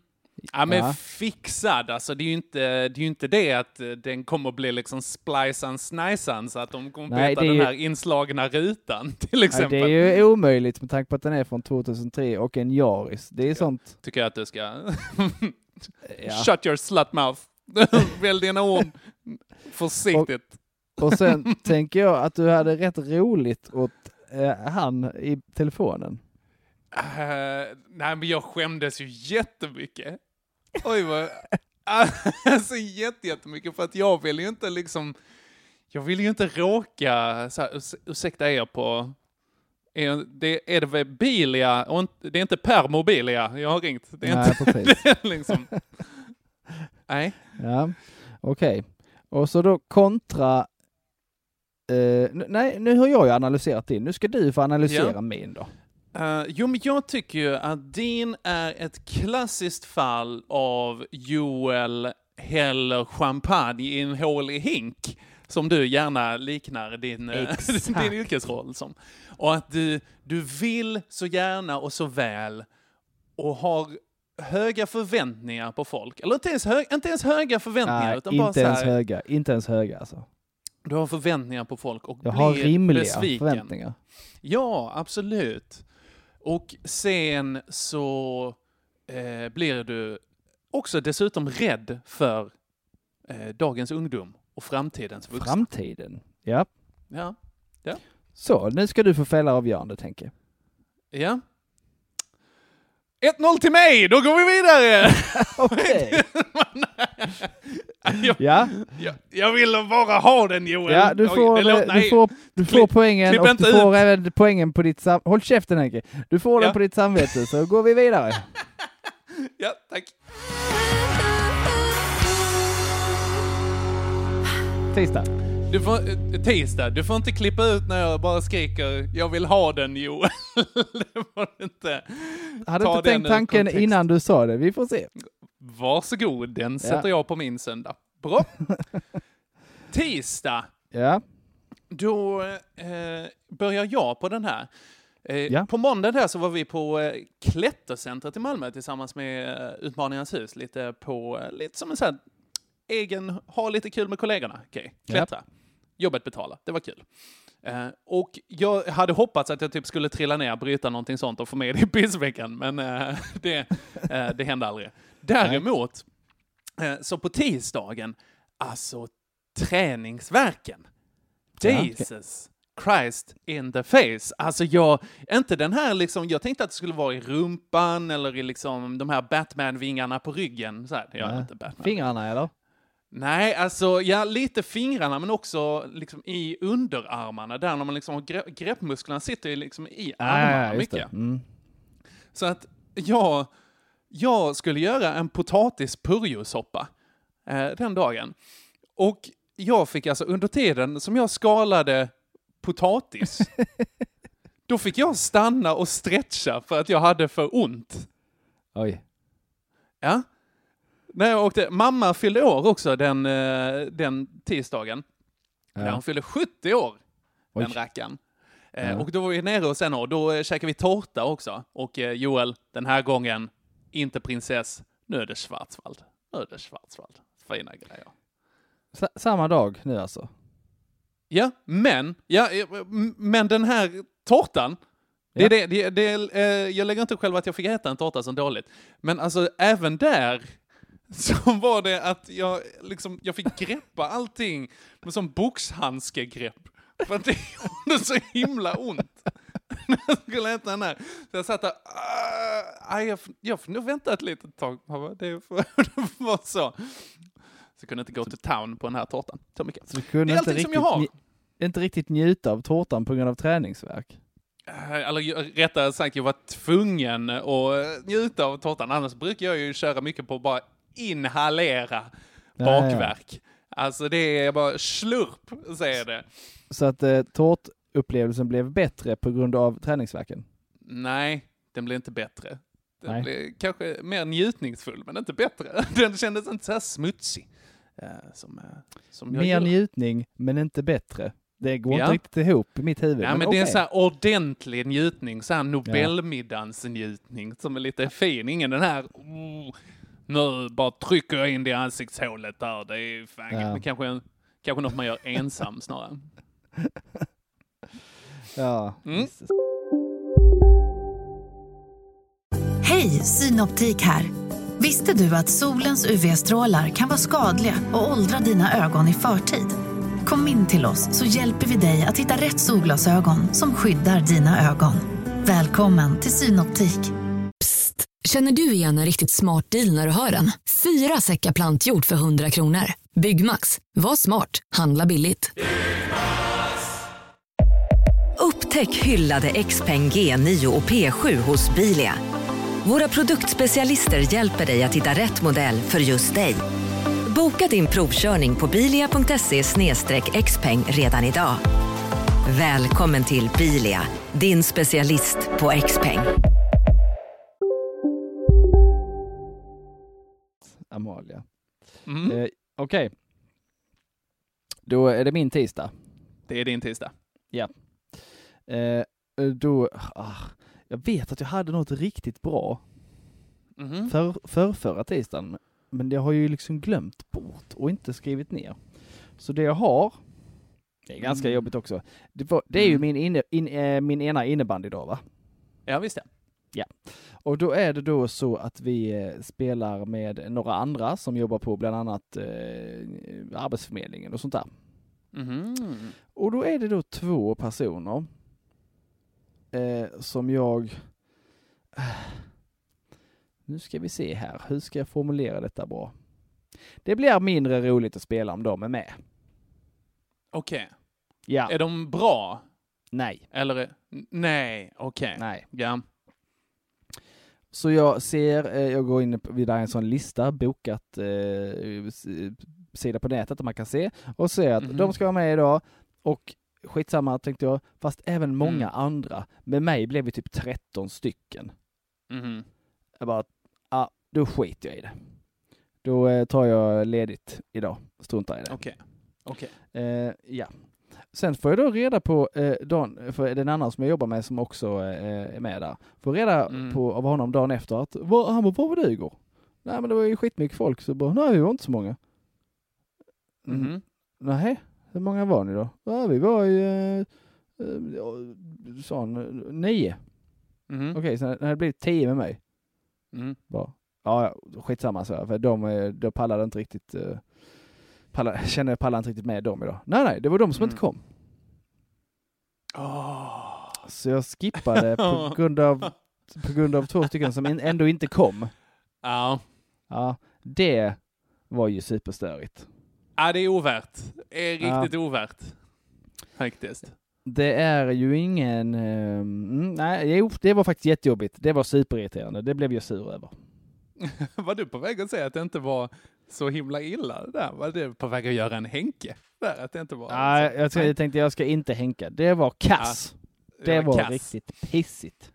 Speaker 5: Ja men
Speaker 6: Ja.
Speaker 5: fixad, alltså det är ju inte det, är inte det att eh, den kommer bli liksom splicean snicean så att de kommer
Speaker 6: Nej,
Speaker 5: peta den
Speaker 6: ju-
Speaker 5: här inslagna rutan till
Speaker 6: Nej,
Speaker 5: exempel.
Speaker 6: det är ju omöjligt med tanke på att den är från 2003 och en Yaris. Det är sånt.
Speaker 5: Tycker jag att du ska
Speaker 6: Ja.
Speaker 5: shut your slut mouth. Välj dina ord försiktigt.
Speaker 6: Och sen tänker jag att du hade rätt roligt åt eh, han i telefonen.
Speaker 5: Eh, nej men jag skämdes ju jättemycket. Oj vad... Alltså jätte, jättemycket för att jag vill ju inte liksom... Jag vill ju inte råka, så här, urs- ursäkta er på... Är det, är det Bilia och inte, det är inte Permobilia jag har ringt. Det är
Speaker 6: Nej,
Speaker 5: inte,
Speaker 6: precis.
Speaker 5: det liksom... Nej.
Speaker 6: Ja, okej. Och så då kontra... N- nej, nu har jag ju analyserat din. Nu ska du få analysera
Speaker 5: Ja.
Speaker 6: min då.
Speaker 5: Uh, jo, men jag tycker ju att din är ett klassiskt fall av Joel häller champagne i en hålig hink, som du gärna liknar din, eh, din yrkesroll som. Och att du, du vill så gärna och så väl och har höga förväntningar på folk. Eller inte ens, hö, inte ens höga förväntningar,
Speaker 6: Nej,
Speaker 5: utan bara
Speaker 6: inte
Speaker 5: så
Speaker 6: ens
Speaker 5: här,
Speaker 6: höga. Inte ens höga alltså.
Speaker 5: Du har förväntningar på folk och
Speaker 6: Jag
Speaker 5: blir
Speaker 6: har rimliga
Speaker 5: besviken.
Speaker 6: förväntningar.
Speaker 5: Ja, absolut. Och sen så eh, blir du också dessutom rädd för eh, dagens ungdom och framtidens vuxna.
Speaker 6: Framtiden. Ja.
Speaker 5: Ja.
Speaker 6: Så, nu ska du få fälla avgörande, tänker jag.
Speaker 5: Ja. 1-0 till mig, då går vi vidare!
Speaker 6: Okej.
Speaker 5: jag,
Speaker 6: Ja,
Speaker 5: jag, jag ville bara ha den Joel.
Speaker 6: ja du,
Speaker 5: Oj,
Speaker 6: får,
Speaker 5: det låter-
Speaker 6: du, får, du får
Speaker 5: Klipp-
Speaker 6: poängen
Speaker 5: klipp
Speaker 6: och du får
Speaker 5: ut.
Speaker 6: även poängen på ditt sam... Håll käften Henke! Du får den
Speaker 5: Ja.
Speaker 6: på ditt samvete, så går vi vidare.
Speaker 5: Ja, tack.
Speaker 6: Tisdag.
Speaker 5: Du får, eh, tisdag, du får inte klippa ut när jag bara skriker jag vill ha den Joel. det får du inte.
Speaker 6: Hade
Speaker 5: Ta
Speaker 6: inte tänkt tanken
Speaker 5: kontext.
Speaker 6: innan du sa det. Vi får se.
Speaker 5: Varsågod, den sätter jag på min söndag. Bra. Tisdag,
Speaker 6: Ja,
Speaker 5: då eh, börjar jag på den här. Eh,
Speaker 6: Ja.
Speaker 5: På måndag där så var vi på eh, Klättercentret i Malmö tillsammans med eh, Utmaningarnas hus, lite på, eh, lite som en sån här egen, ha lite kul med kollegorna. Okej, klättra. Jobbet betala, det var kul. Eh, och jag hade hoppats att jag typ skulle trilla ner, bryta någonting sånt och få med det i pissveckan, men eh, det, eh, det hände aldrig. Däremot, eh, så på tisdagen, alltså träningsverken. Jesus Christ in the face. Alltså jag, inte den här liksom, jag tänkte att det skulle vara i rumpan eller i liksom de här Batman-vingarna på ryggen. Så här, jag är inte Batman.
Speaker 6: fingrarna eller?
Speaker 5: Nej, alltså ja, lite fingrarna men också liksom i underarmarna där när man liksom har gre- greppmusklerna sitter ju liksom i armarna
Speaker 6: Ah, just det.
Speaker 5: mycket.
Speaker 6: Mm.
Speaker 5: Så att jag, jag skulle göra en potatis purjosoppa eh, den dagen. Och jag fick alltså under tiden som jag skalade potatis, då fick jag stanna och stretcha för att jag hade för ont.
Speaker 6: Oj.
Speaker 5: Ja. När jag åkte, mamma fyllde år också den, eh, den tisdagen.
Speaker 6: Ja.
Speaker 5: hon fyllde 70 år, den
Speaker 6: Oj.
Speaker 5: rackaren. Eh,
Speaker 6: Ja.
Speaker 5: Och då var vi nere hos henne och då eh, käkade vi tårta också. Och Joel, den här gången, inte prinsess, nu är det Schwarzwald. Nu är det Schwarzwald. Fina grejer.
Speaker 6: Sa- samma dag nu alltså?
Speaker 5: Ja, men, ja, men den här tårtan, det
Speaker 6: Ja.
Speaker 5: är det, det, det, jag lägger inte själv att jag fick äta en tårta som dåligt. Men alltså även där så var det att jag liksom, jag fick greppa allting med sån boxhandskegrepp. För att det gjorde så himla ont. När jag skulle äta den här. Så jag satt där, "Ah, aj, jag, får- jag får nog vänta ett litet tag. Det får, det får vara så. Så jag kunde inte gå till town på den här tårtan. Så mycket.
Speaker 6: Så
Speaker 5: Det är
Speaker 6: inte
Speaker 5: allting som
Speaker 6: riktigt,
Speaker 5: jag har.
Speaker 6: inte riktigt njuta av tårtan på grund av träningsverk?
Speaker 5: Eh, Eller rättare sagt, jag var tvungen att njuta av tårtan. Annars brukar jag ju köra mycket på bara inhalera
Speaker 6: Ja,
Speaker 5: bakverk. Alltså det är bara slurp, säger det.
Speaker 6: Så att eh, tårtupplevelsen blev bättre på grund av träningsverken?
Speaker 5: Nej, den blev inte bättre. Den
Speaker 6: Nej.
Speaker 5: blev kanske mer njutningsfull, men inte bättre. Den kändes inte så här smutsig. eh, som, eh, som
Speaker 6: Mer
Speaker 5: gillar.
Speaker 6: njutning, men inte bättre. Det går
Speaker 5: Ja.
Speaker 6: inte riktigt ihop i mitt huvud.
Speaker 5: Ja, men, det är
Speaker 6: okej.
Speaker 5: en så här ordentlig njutning, så här Nobelmiddagsnjutning som är lite fin. Ingen den här, oh, nu bara trycker jag in det i ansiktshålet där, det är fan,
Speaker 6: Ja.
Speaker 5: kanske, kanske något man gör ensam snarare.
Speaker 6: Ja,
Speaker 5: Mm.
Speaker 7: Hej, Synoptik här. Visste du att solens UV-strålar kan vara skadliga och åldra dina ögon i förtid? Kom in till oss så hjälper vi dig att hitta rätt solglasögon som skyddar dina ögon. Välkommen till Synoptik.
Speaker 8: Känner du igen en riktigt smart deal när du hör den? Fyra säckar plantjord för 100 kronor. Byggmax. Var smart. Handla billigt.
Speaker 9: Upptäck hyllade XPeng G9 och P7 hos Bilia. Våra produktspecialister hjälper dig att hitta rätt modell för just dig. Boka din provkörning på bilia.se xpeng redan idag. Välkommen till Bilia, din specialist på XPeng.
Speaker 6: Amalia.
Speaker 5: Mm.
Speaker 6: Eh, Okej. Då är det min tisdag.
Speaker 5: Det är din tisdag.
Speaker 6: Ja. Eh, då, ah, jag vet att jag hade något riktigt bra
Speaker 5: Mhm.
Speaker 6: för, för förra tisdagen, men det har jag ju liksom glömt bort och inte skrivit ner. Så det jag har, Det är ganska
Speaker 5: Mm.
Speaker 6: jobbigt också. Det, var, det är ju
Speaker 5: Mm.
Speaker 6: min, inne, in, eh, min ena innebandy då va?
Speaker 5: Ja, visst det.
Speaker 6: Ja. Och då är det då så att vi eh, spelar med några andra som jobbar på bland annat eh, Arbetsförmedlingen och sånt där.
Speaker 5: Mhm.
Speaker 6: Och då är det då två personer eh, som jag... Nu ska vi se här, hur ska jag formulera detta bra? Det blir mindre roligt att spela om de är med.
Speaker 5: Okej.
Speaker 6: Ja.
Speaker 5: Är de bra?
Speaker 6: Nej.
Speaker 5: Eller? Nej, okej.
Speaker 6: Nej.
Speaker 5: Ja.
Speaker 6: Så jag ser, eh, jag går in på, vid där är en sån lista, bokat eh, sida på nätet där man kan se och ser att
Speaker 5: Mhm.
Speaker 6: de ska vara med idag och skitsamma tänkte jag, fast även många
Speaker 5: Mm.
Speaker 6: andra. Med mig blev vi typ 13 stycken.
Speaker 5: Mhm.
Speaker 6: Jag bara, ja, då skiter jag i det. Då eh, tar jag ledigt idag, struntar i det.
Speaker 5: Okej. Okej.
Speaker 6: Eh, ja. Sen får jag då reda på, eh, dagen, för den annan som jag jobbar med som också eh, är med där, får reda
Speaker 5: Mm.
Speaker 6: på av honom dagen efter att, "Var- han bara, var var du igår? Nej men det var ju skitmycket folk, så bara, nej vi var inte så många. Mm.
Speaker 5: Mhm.
Speaker 6: Nej, hur många var ni då? Ja vi var ju, eh, eh, sa han, nio.
Speaker 5: Mhm.
Speaker 6: Okej, så det hade blivit tio med mig.
Speaker 5: Mm.
Speaker 6: Bara, ja, skitsamma så jag, för de, eh, de pallade inte riktigt, uh, pallade, kände jag pallade inte riktigt med dem idag. Nej, nej, det var de som
Speaker 5: Mm.
Speaker 6: inte kom.
Speaker 5: Åh.
Speaker 6: Så jag skippade på grund av, på grund av två stycken som ändå inte kom.
Speaker 5: Ja.
Speaker 6: Ja, det var ju superstörigt.
Speaker 5: Ja, det är ovärt. Det är
Speaker 6: Ja.
Speaker 5: riktigt ovärt. Faktiskt.
Speaker 6: Det är ju ingen, mm, nej, jo, det var faktiskt jättejobbigt. Det var superirriterande. Det blev jag sur över.
Speaker 5: var du på väg att säga att det inte var så himla illa där? Var du på väg att göra en Henke? Där, att det inte var
Speaker 6: Nej, jag, ska, jag tänkte jag ska inte hänka. Det var kass.
Speaker 5: Ja,
Speaker 6: det, var
Speaker 5: kass.
Speaker 6: riktigt pissigt.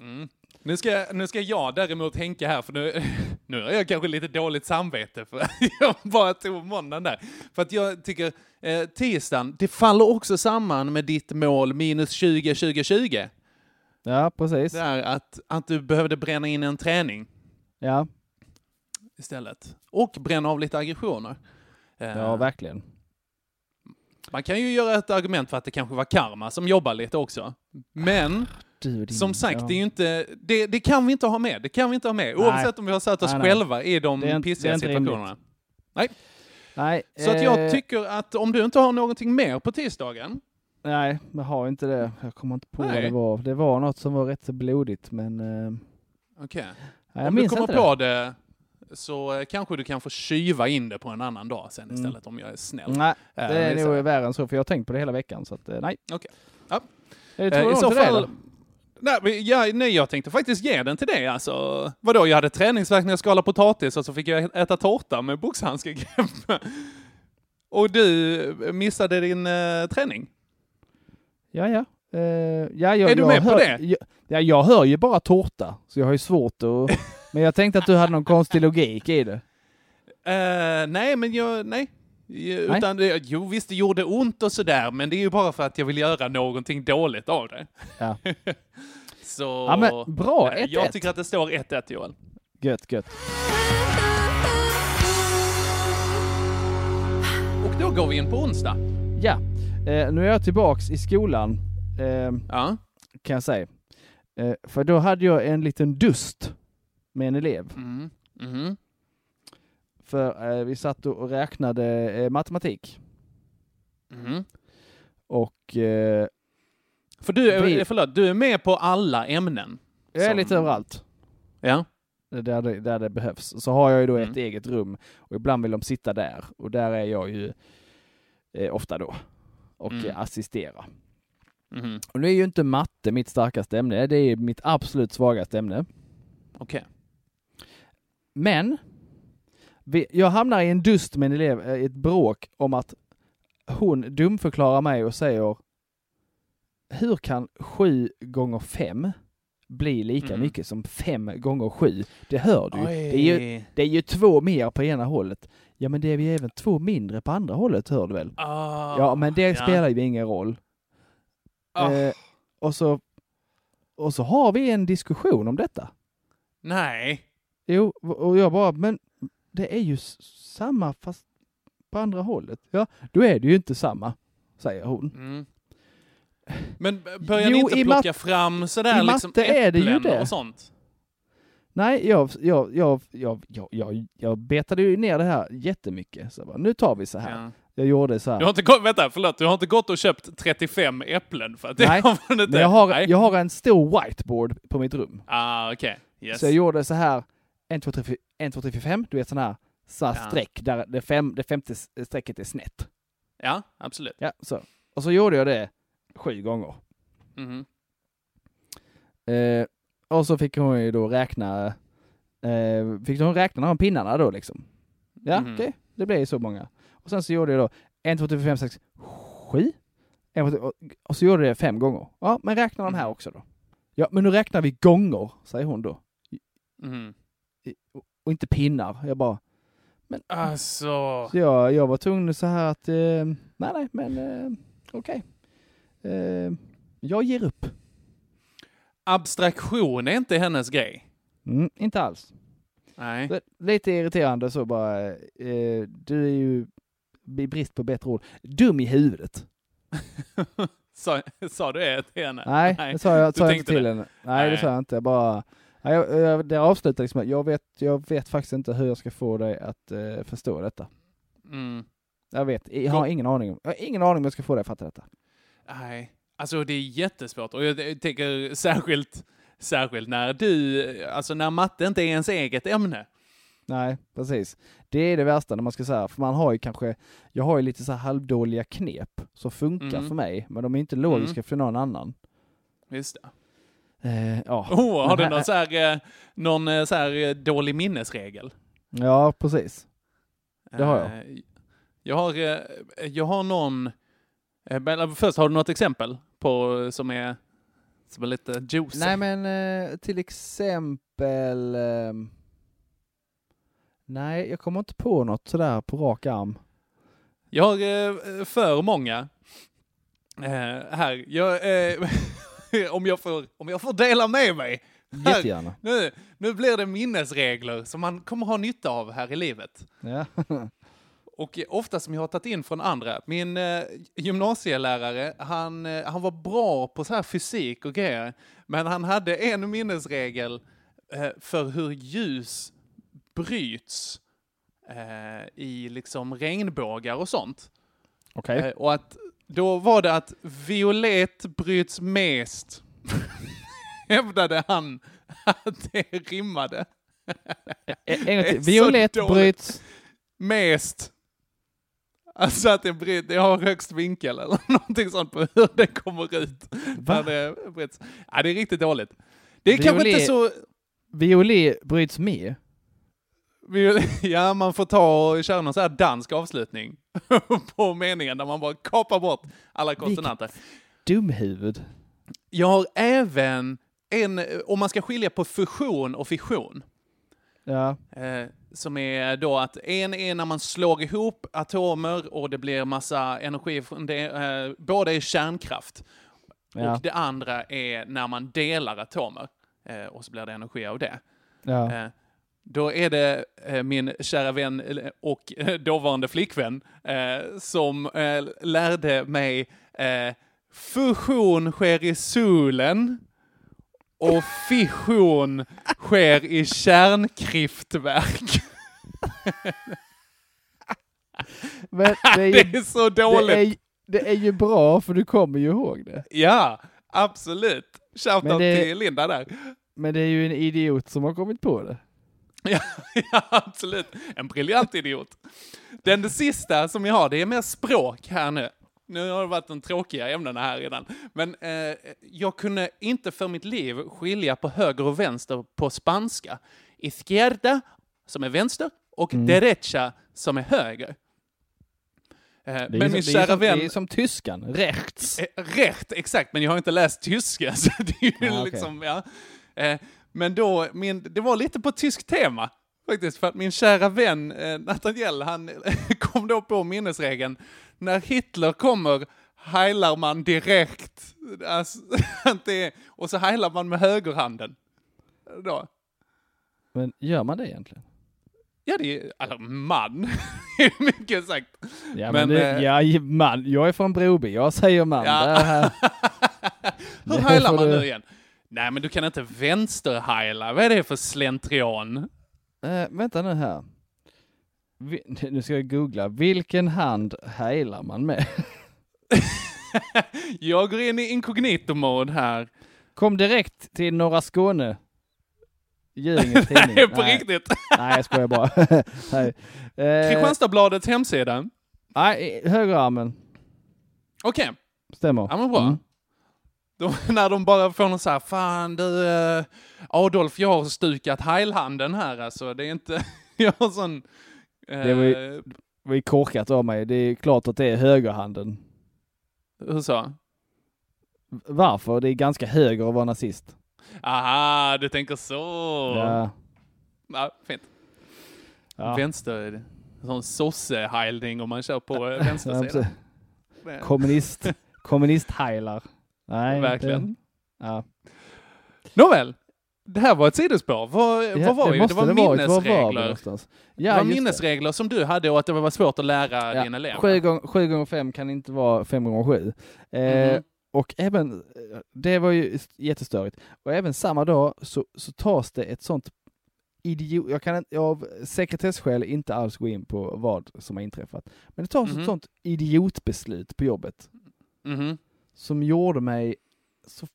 Speaker 5: Mm. Nu, ska, nu ska jag däremot tänka här, för nu, nu har jag kanske lite dåligt samvete för jag bara tog måndagen där. För att jag tycker eh, tisdagen, det faller också samman med ditt mål minus 20 20 20.
Speaker 6: Ja, precis.
Speaker 5: Det är att, att du behövde bränna in en träning
Speaker 6: Ja,
Speaker 5: istället. Och bränna av lite aggressioner. Eh,
Speaker 6: ja verkligen.
Speaker 5: Man kan ju göra ett argument för att det kanske var karma som jobbar lite också. Men
Speaker 6: Du din,
Speaker 5: som sagt,
Speaker 6: ja.
Speaker 5: det är inte, det, det kan vi inte ha med. Det kan vi inte ha med.
Speaker 6: Nej.
Speaker 5: Oavsett om vi har satt oss
Speaker 6: Nej, nej.
Speaker 5: själva i de
Speaker 6: Det inte-
Speaker 5: pissiga
Speaker 6: det
Speaker 5: situationerna. Nej.
Speaker 6: Nej,
Speaker 5: Så att jag
Speaker 6: eh,
Speaker 5: tycker att om du inte har någonting mer på tisdagen,
Speaker 6: Nej, jag har inte det. Jag kommer inte på vad
Speaker 5: Nej.
Speaker 6: det var. Det var något som var rätt så blodigt, men... Eh,
Speaker 5: okej.
Speaker 6: nej, jag
Speaker 5: Om du
Speaker 6: minns
Speaker 5: kommer
Speaker 6: inte
Speaker 5: på
Speaker 6: det.
Speaker 5: det. Så eh, kanske du kan få kyva in det på en annan dag sen
Speaker 6: Mm.
Speaker 5: istället om jag är snäll.
Speaker 6: Nej,
Speaker 5: Eh,
Speaker 6: det är nog värre än så, för jag har tänkt på det hela veckan, så att eh, nej.
Speaker 5: Okej. Ja.
Speaker 6: Det
Speaker 5: Eh,
Speaker 6: två
Speaker 5: I så fall...
Speaker 6: eller?
Speaker 5: Nej, jag, nej, jag tänkte faktiskt ge den till dig alltså. Vadå, jag hade träningsvärk när jag skalade potatis och så fick jag äta tårta med boxhandskegrepp. Och du missade din eh, träning.
Speaker 6: Ja, ja. Eh, ja jag,
Speaker 5: Är du
Speaker 6: jag
Speaker 5: med på
Speaker 6: hör,
Speaker 5: det?
Speaker 6: Jag, ja, jag hör ju bara tårta, så jag har ju svårt att... men jag tänkte att du hade någon konstig logik i det.
Speaker 5: Eh, nej, men jag, nej.
Speaker 6: Nej.
Speaker 5: Utan det, jo, visst det gjorde ont och sådär, men det är ju bara för att jag vill göra någonting dåligt av det.
Speaker 6: Ja.
Speaker 5: Så...
Speaker 6: Ja, men bra,
Speaker 5: Nej,
Speaker 6: 1-1.
Speaker 5: Jag tycker att det står 1-1 Joel.
Speaker 6: Gött, gött.
Speaker 5: Och då går vi in på onsdag.
Speaker 6: Ja, eh, nu är jag tillbaks i skolan, eh,
Speaker 5: Ja.
Speaker 6: kan jag säga. Eh, för då hade jag en liten dust med en elev.
Speaker 5: Mm. Mhm.
Speaker 6: För eh, vi satt och räknade eh, matematik.
Speaker 5: Mhm.
Speaker 6: Och eh,
Speaker 5: För du, är-
Speaker 6: Vi-
Speaker 5: förlåt, du är med på alla ämnen.
Speaker 6: jag är
Speaker 5: Som-
Speaker 6: lite överallt.
Speaker 5: Ja.
Speaker 6: Där det, där det behövs. Så har jag ju då
Speaker 5: Mm.
Speaker 6: ett eget rum och ibland vill de sitta där och där är jag ju eh, ofta då och
Speaker 5: Mm.
Speaker 6: eh, assistera.
Speaker 5: Mhm.
Speaker 6: Och nu är ju inte matte mitt starkaste ämne, det är mitt absolut svagaste ämne.
Speaker 5: Okej.
Speaker 6: Men vi, jag hamnar i en dust med en elev, eh, i ett bråk om att hon dumförklarar mig och säger hur kan sju gånger fem bli lika
Speaker 5: Mm.
Speaker 6: mycket som fem gånger sju? Det hör du. Det är ju. Det är ju två mer på ena hållet. Ja, men det är ju även två mindre på andra hållet, hör du väl?
Speaker 5: Ah,
Speaker 6: Ja, men det
Speaker 5: ja.
Speaker 6: spelar ju ingen roll.
Speaker 5: Ah,
Speaker 6: Eh, och, så, och så har vi en diskussion om detta.
Speaker 5: nej.
Speaker 6: Jo, och jag bara, men det är ju samma fast på andra hållet. Ja, då är det ju inte samma. säger hon.
Speaker 5: Mm. Men börjar ni inte plocka fram sådär liksom
Speaker 6: matte är det ju
Speaker 5: äpplen
Speaker 6: det.
Speaker 5: och sånt?
Speaker 6: Nej, jag, jag, jag, jag, jag, jag, betade ju ner det här jättemycket. Så jag bara, nu tar vi så här.
Speaker 5: Ja.
Speaker 6: Jag gjorde så här.
Speaker 5: Du har inte gått, vänta, förlåt, du har inte gått och köpt 35 äpplen för att det
Speaker 6: Nej,
Speaker 5: har man inte.
Speaker 6: men jag har,
Speaker 5: Nej.
Speaker 6: jag har en stor whiteboard på mitt rum.
Speaker 5: Ah, okej. Yes.
Speaker 6: Så jag gjorde så här, 1, 2, 3, 4, 1, 2, 3, 4, 5, du vet sån här, så här
Speaker 5: Ja.
Speaker 6: streck där det, fem, det femte strecket är snett.
Speaker 5: Ja, absolut.
Speaker 6: Ja, så. Och så gjorde jag det sju gånger.
Speaker 5: Mhm.
Speaker 6: Eh, och så fick hon ju då räkna, eh, fick hon räkna de pinnarna då liksom. Ja,
Speaker 5: Mhm.
Speaker 6: okej, det blev ju så många. Och sen så gjorde jag då 1, 2, 3, 4, 5, 6, 7. En, två, tre, och- så gjorde jag det fem gånger. Ja, men räkna de här också då. Ja, men nu räknar vi gånger, säger hon då.
Speaker 5: Mhm.
Speaker 6: Och inte pinnar. Jag bara,
Speaker 5: Alltså.
Speaker 6: så jag, jag var tvungen så här att, eh, nej nej, men eh, okej. Eh, jag ger upp.
Speaker 5: Abstraktion är inte hennes grej.
Speaker 6: Mm, inte alls.
Speaker 5: Nej.
Speaker 6: Det- Lite irriterande så bara, eh, du är ju i brist på bättre ord, dum i huvudet.
Speaker 5: sa, sa du det till henne?
Speaker 6: Nej, det sa jag, sa jag inte till
Speaker 5: det.
Speaker 6: henne. Nej, det
Speaker 5: Nej.
Speaker 6: sa jag inte. Jag bara, nej, jag, jag, det avslutar liksom, att jag vet, jag vet faktiskt inte hur jag ska få dig att eh, förstå detta.
Speaker 5: Mm.
Speaker 6: Jag vet, jag har ingen aning. Jag har ingen aning om jag ska få dig att fatta detta.
Speaker 5: Nej, alltså det är jättesvårt. Och jag tänker särskilt, särskilt när du, alltså när matte inte är ens eget ämne.
Speaker 6: Nej, precis. Det är det värsta när man ska säga, för man har ju kanske, jag har ju lite så här halvdåliga knep som funkar
Speaker 5: Mm.
Speaker 6: för mig, men de är inte logiska för någon annan.
Speaker 5: Just det.
Speaker 6: Eh, ja.
Speaker 5: Oh, har du någon så här, eh, någon eh, så här eh, dålig minnesregel?
Speaker 6: Ja, precis. Det har jag.
Speaker 5: Eh, Jag har, jag har någon, först har du något exempel på som är, som är lite juicy?
Speaker 6: Nej men till exempel... ehm, nej, jag kommer inte på något sådär på rak arm.
Speaker 5: Jag har för många här. Jag, om, jag får, om jag får dela med mig. Här,
Speaker 6: Jättegärna.
Speaker 5: nu, nu blir det minnesregler som man kommer ha nytta av här i livet.
Speaker 6: Ja.
Speaker 5: Och ofta som jag har tagit in från andra. Min eh, gymnasielärare, han, eh, han var bra på så här fysik och grejer. Men han hade en minnesregel eh, för hur ljus bryts eh, i liksom regnbågar och sånt.
Speaker 6: Okej.
Speaker 5: Eh, och att då var det att violett bryts mest. Hävdade han att det rimmade.
Speaker 6: En gång till. Violett bryts...
Speaker 5: Mest. Alltså att det, bryt, det har högst vinkel eller någonting sånt på hur det kommer ut.
Speaker 6: Va?
Speaker 5: Det, bryts. ja, det är riktigt dåligt. Det är kanske
Speaker 6: Violet-
Speaker 5: inte så...
Speaker 6: Violet bryts med.
Speaker 5: Vi- Ja, man får ta och köra någon så här dansk avslutning på meningen där man bara kapar bort alla konsonanter.
Speaker 6: Dumhuvud.
Speaker 5: Jag har även en, om man ska skilja på fusion och fission,
Speaker 6: Ja.
Speaker 5: eh, som är då att en är när man slår ihop atomer och det blir massa energi det, eh, båda är kärnkraft.
Speaker 6: Ja.
Speaker 5: Och det andra är när man delar atomer eh, och så blir det energi av det.
Speaker 6: Ja.
Speaker 5: Då är det eh, min kära vän eh, och eh, dåvarande flickvän som lärde mig fusion sker i solen och fission sker i kärnkraftverk.
Speaker 6: Men det är, ju,
Speaker 5: Det är så dåligt.
Speaker 6: Det är, det är ju bra för du kommer ju ihåg det.
Speaker 5: Ja, absolut. Shoutout till Linda där.
Speaker 6: Men det är ju en idiot som har kommit på det.
Speaker 5: Ja, ja, absolut. En briljant idiot. Den sista som jag har, det är mer språk här nu. Nu har det varit de tråkiga ämnena här redan. Men eh, jag kunde inte för mitt liv skilja på höger och vänster på spanska. Izquierda, som är vänster, och
Speaker 6: Mm.
Speaker 5: derecha, som är höger. Eh,
Speaker 6: Det
Speaker 5: men min
Speaker 6: som, det, är
Speaker 5: kära
Speaker 6: som,
Speaker 5: vän...
Speaker 6: det är som tyskan, rechts.
Speaker 5: Eh, Rätt, exakt, men jag har inte läst tyska, så det är ju
Speaker 6: Ah, okej.
Speaker 5: liksom, ja. Men då, min, det var lite på tysk tema, faktiskt, för att min kära vän eh, Nathaniel, han kom då på minnesregeln, när Hitler kommer heilar man direkt, alltså, det och så heilar man med högerhanden. Då.
Speaker 6: Men gör man det egentligen?
Speaker 5: Ja, det är, alltså man. Mycket sagt.
Speaker 6: Ja, men,
Speaker 5: Men,
Speaker 6: det,
Speaker 5: eh,
Speaker 6: ja, man, jag är från Broby, jag säger man.
Speaker 5: Ja. Hur heilar man
Speaker 6: du-
Speaker 5: nu igen? Nej, men du kan inte vänsterheila. Vad är det för slentrian?
Speaker 6: eh, vänta nu här. Vi, nu ska jag googla, vilken hand heilar man med?
Speaker 5: Jag går in i inkognito-mode här.
Speaker 6: Kom direkt till Norra Skåne. Djurgårdens tidning.
Speaker 5: Nej, på riktigt.
Speaker 6: Nej, jag skojar bara. Nej. Eh,
Speaker 5: Kristianstadsbladets hemsida.
Speaker 6: nej, högerarmen.
Speaker 5: Okej,
Speaker 6: Stämmer.
Speaker 5: ja men bra.
Speaker 6: Mm.
Speaker 5: Då, när de bara får någon så här, fan du eh, Adolf, jag har stukat heilhanden här alltså. Det är inte, jag har sån... Eh,
Speaker 6: Det var ju- Det var ju korkat av mig. Det är klart att det är högerhanden.
Speaker 5: Hur så?
Speaker 6: Varför? Det är ganska höger att vara nazist.
Speaker 5: Aha, du tänker så.
Speaker 6: Ja.
Speaker 5: Ja, fint.
Speaker 6: Ja.
Speaker 5: Vänster, sån sosse-heilning om man kör på eh,
Speaker 6: Ja,
Speaker 5: vänster sida.
Speaker 6: precis. Kommunist, kommunist-heilar. Nej,
Speaker 5: Verkligen.
Speaker 6: Det, ja.
Speaker 5: Nåväl, det här var ett sidospår. Vad,
Speaker 6: Ja,
Speaker 5: vad var
Speaker 6: det
Speaker 5: det? Det var
Speaker 6: det varit. Var var
Speaker 5: minnesregler.
Speaker 6: någonstans?
Speaker 5: det
Speaker 6: Ja,
Speaker 5: var
Speaker 6: just det.
Speaker 5: minnesregler som du hade och att det var svårt att lära
Speaker 6: Ja,
Speaker 5: dina elever.
Speaker 6: Sju gånger, sju gånger fem kan inte vara fem gånger sju. Eh,
Speaker 5: Mhm.
Speaker 6: Och även, eh, det var ju jättestörigt. Och även samma dag så, så tas det ett sånt idiot, jag kan inte- av sekretessskäl inte alls gå in på vad som har inträffat. Men det tas
Speaker 5: Mhm.
Speaker 6: ett sånt idiotbeslut på jobbet
Speaker 5: Mhm.
Speaker 6: Som gjorde mig så